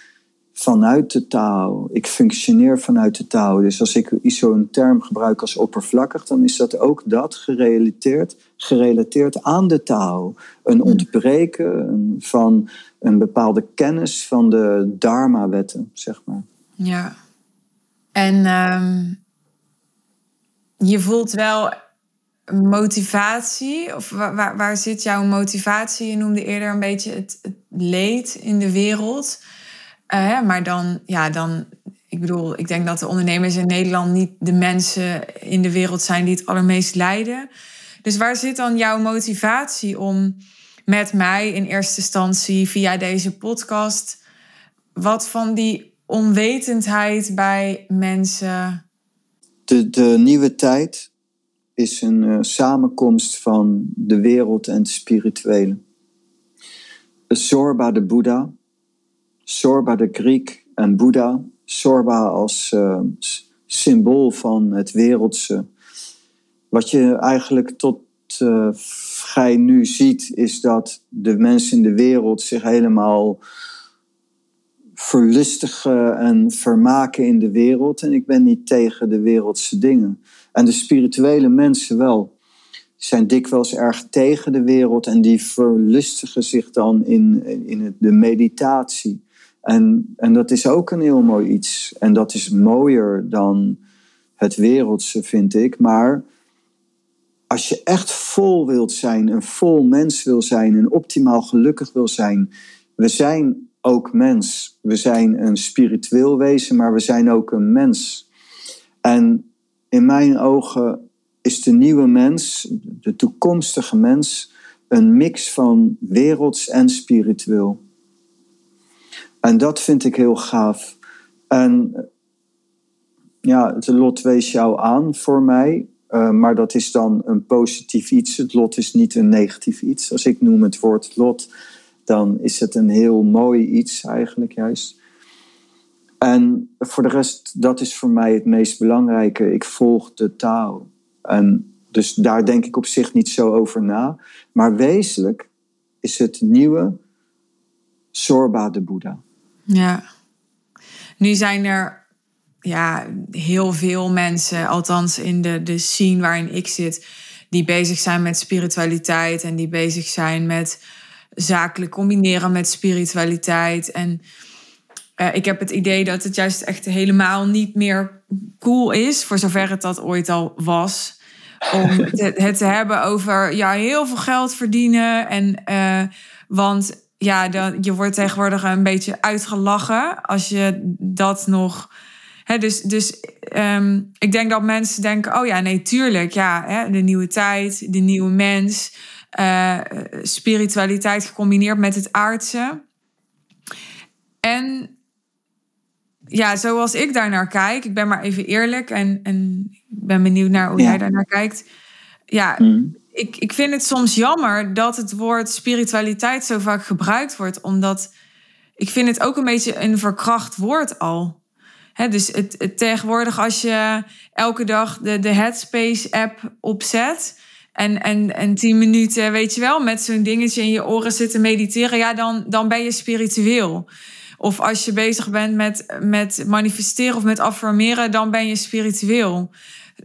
vanuit de taal. Ik functioneer vanuit de taal. Dus als ik zo'n term gebruik als oppervlakkig, dan is dat ook dat gerelateerd, gerelateerd aan de taal. Een hmm. ontbreken van een bepaalde kennis van de dharma-wetten, zeg maar. Ja. En um, je voelt wel motivatie? Of waar, waar, zit jouw motivatie? Je noemde eerder een beetje het, het leed in de wereld. Uh, maar dan, ja, dan, ik bedoel, ik denk dat de ondernemers in Nederland niet de mensen in de wereld zijn die het allermeest lijden. Dus waar zit dan jouw motivatie om met mij in eerste instantie via deze podcast wat van die onwetendheid bij mensen? De, de nieuwe tijd is een uh, samenkomst van de wereld en het spirituele. Zorba de Boeddha, Zorba de Griek en Boeddha. Zorba als uh, symbool van het wereldse. Wat je eigenlijk tot uh, nu ziet, is dat de mensen in de wereld zich helemaal verlustigen en vermaken in de wereld. En ik ben niet tegen de wereldse dingen. En de spirituele mensen wel. Zijn dikwijls erg tegen de wereld en die verlustigen zich dan in, in de meditatie. En, en dat is ook een heel mooi iets. En dat is mooier dan het wereldse, vind ik. Maar als je echt vol wilt zijn, een vol mens wil zijn, en optimaal gelukkig wil zijn. We zijn ook mens. We zijn een spiritueel wezen, maar we zijn ook een mens. En in mijn ogen is de nieuwe mens, de toekomstige mens, een mix van werelds en spiritueel. En dat vind ik heel gaaf. En ja, het lot wees jou aan voor mij. Uh, maar dat is dan een positief iets. Het lot is niet een negatief iets. Als ik noem het woord lot, dan is het een heel mooi iets eigenlijk juist. En voor de rest, dat is voor mij het meest belangrijke. Ik volg de taal. En dus daar denk ik op zich niet zo over na. Maar wezenlijk is het nieuwe Sorba de Boeddha. Ja. Nu zijn er ja, heel veel mensen, althans in de, de scene waarin ik zit, die bezig zijn met spiritualiteit en die bezig zijn met zakelijk combineren met spiritualiteit. En uh, ik heb het idee dat het juist echt helemaal niet meer cool is, voor zover het dat ooit al was. Om het, te hebben over ja, heel veel geld verdienen. En, uh, want ja, dan, je wordt tegenwoordig een beetje uitgelachen als je dat nog. Hè, dus dus um, ik denk dat mensen denken: oh ja, nee, tuurlijk. Ja, hè, de nieuwe tijd, de nieuwe mens. Uh, spiritualiteit gecombineerd met het aardse. En ja, zoals ik daar naar kijk, ik ben maar even eerlijk en, en ik ben benieuwd naar hoe jij daar naar kijkt. Ja, mm. Ik, ik vind het soms jammer dat het woord spiritualiteit zo vaak gebruikt wordt, omdat ik vind het ook een beetje een verkracht woord al. He, dus het, het, tegenwoordig als je elke dag de, de Headspace-app opzet en, en, en tien minuten, weet je wel, met zo'n dingetje in je oren zitten mediteren, ja, dan, dan ben je spiritueel. Of als je bezig bent met, met manifesteren of met affirmeren, dan ben je spiritueel.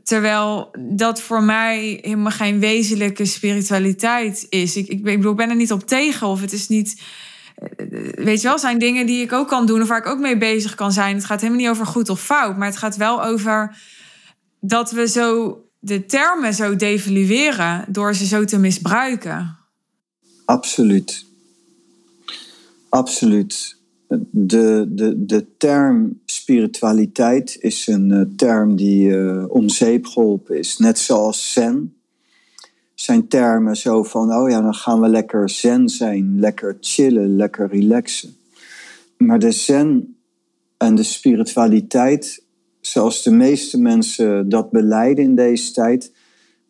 Terwijl dat voor mij helemaal geen wezenlijke spiritualiteit is. Ik, ik, bedoel, ik ben er niet op tegen of het is niet. Eh, weet je wel, zijn dingen die ik ook kan doen of waar ik ook mee bezig kan zijn. Het gaat helemaal niet over goed of fout, maar het gaat wel over dat we zo de termen zo devalueren door ze zo te misbruiken. Absoluut. Absoluut. De, de, de term spiritualiteit is een uh, term die uh, om zeep geholpen is. Net zoals zen zijn termen zo van, oh ja, dan gaan we lekker zen zijn, lekker chillen, lekker relaxen. Maar de zen en de spiritualiteit, zoals de meeste mensen dat beleiden in deze tijd,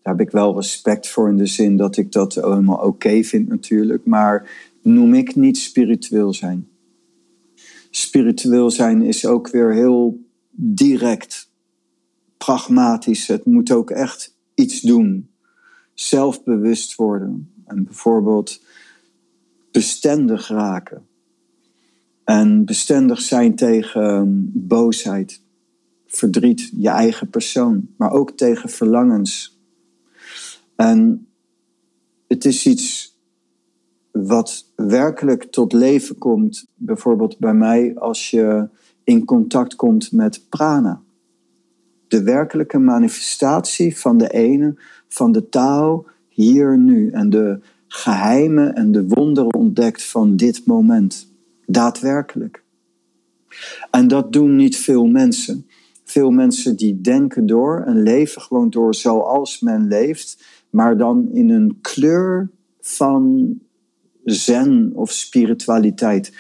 daar heb ik wel respect voor in de zin dat ik dat helemaal oké vind natuurlijk, maar noem ik niet spiritueel zijn spiritueel zijn is ook weer heel direct, pragmatisch. Het moet ook echt iets doen. Zelfbewust worden. En bijvoorbeeld bestendig raken. En bestendig zijn tegen ehm, boosheid, verdriet, je eigen persoon, maar ook tegen verlangens. En het is iets wat werkelijk tot leven komt, bijvoorbeeld bij mij, als je in contact komt met prana. De werkelijke manifestatie van de ene, van de taal, hier nu. En de geheimen en de wonderen ontdekt van dit moment. Daadwerkelijk. En dat doen niet veel mensen. Veel mensen die denken door en leven gewoon door zoals men leeft, maar dan in een kleur van zen of spiritualiteit.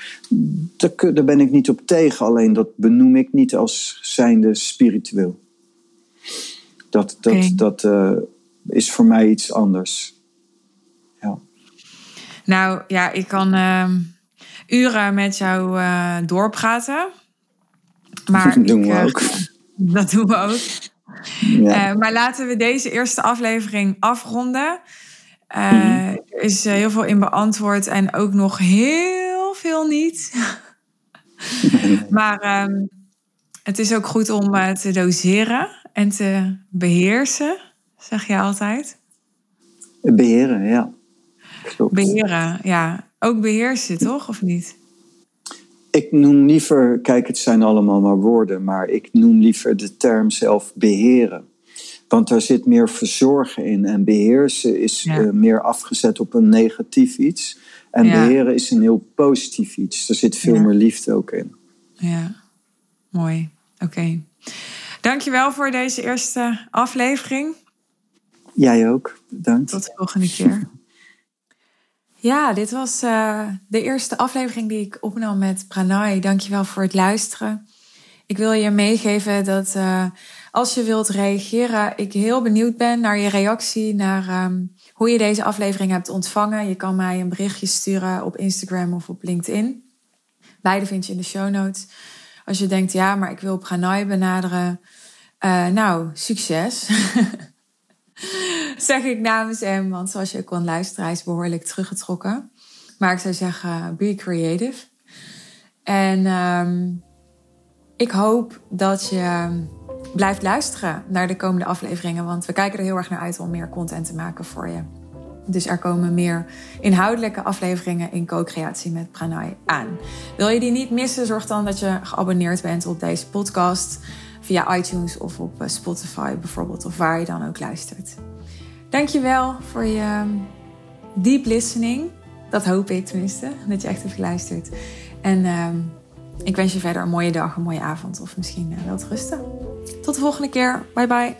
Daar ben ik niet op tegen, alleen dat benoem ik niet als zijnde spiritueel. Dat, dat, dat uh, is voor mij iets anders. Ja. Nou ja, ik kan uh, uren met jou uh, doorpraten. Maar dat doen we ik, ook. Dat doen we ook. Ja. maar laten we deze eerste aflevering afronden. Uh, mm-hmm. Er is heel veel in beantwoord en ook nog heel veel niet. maar um, het is ook goed om uh, te doseren en te beheersen, zeg je altijd. Beheren, ja. Klopt. Beheren, ja. Ook beheersen, toch? Of niet? Ik noem liever, kijk, het zijn allemaal maar woorden, maar ik noem liever de term zelf beheren. Want daar zit meer verzorgen in. En beheersen is eh, meer afgezet op een negatief iets. En beheren is een heel positief iets. Er zit veel meer liefde ook in. Ja, mooi. Oké. Okay. Dankjewel voor deze eerste aflevering. Jij ook. Bedankt. Tot de volgende keer. Ja, dit was uh, de eerste aflevering die ik opnam met Pranay. Dankjewel voor het luisteren. Ik wil je meegeven dat uh, als je wilt reageren, ik heel benieuwd ben naar je reactie, naar um, hoe je deze aflevering hebt ontvangen. Je kan mij een berichtje sturen op Instagram of op LinkedIn. Beide vind je in de show notes. Als je denkt, ja, maar ik wil Pranay benaderen. Uh, nou, succes. zeg ik namens hem, want zoals je kon luisteren, hij is behoorlijk teruggetrokken. Maar ik zou zeggen, be creative. En um, ik hoop dat je blijft luisteren naar de komende afleveringen. Want we kijken er heel erg naar uit om meer content te maken voor je. Dus er komen meer inhoudelijke afleveringen in co-creatie met Pranay aan. Wil je die niet missen, zorg dan dat je geabonneerd bent op deze podcast. Via iTunes of op eh, Spotify bijvoorbeeld, of waar je dan ook luistert. Dankjewel voor je deep listening. Dat hoop ik tenminste, dat je echt hebt geluisterd. En ehm, ik wens je verder een mooie dag, een mooie avond of misschien eh, wel rusten. Tot de volgende keer. Bye bye.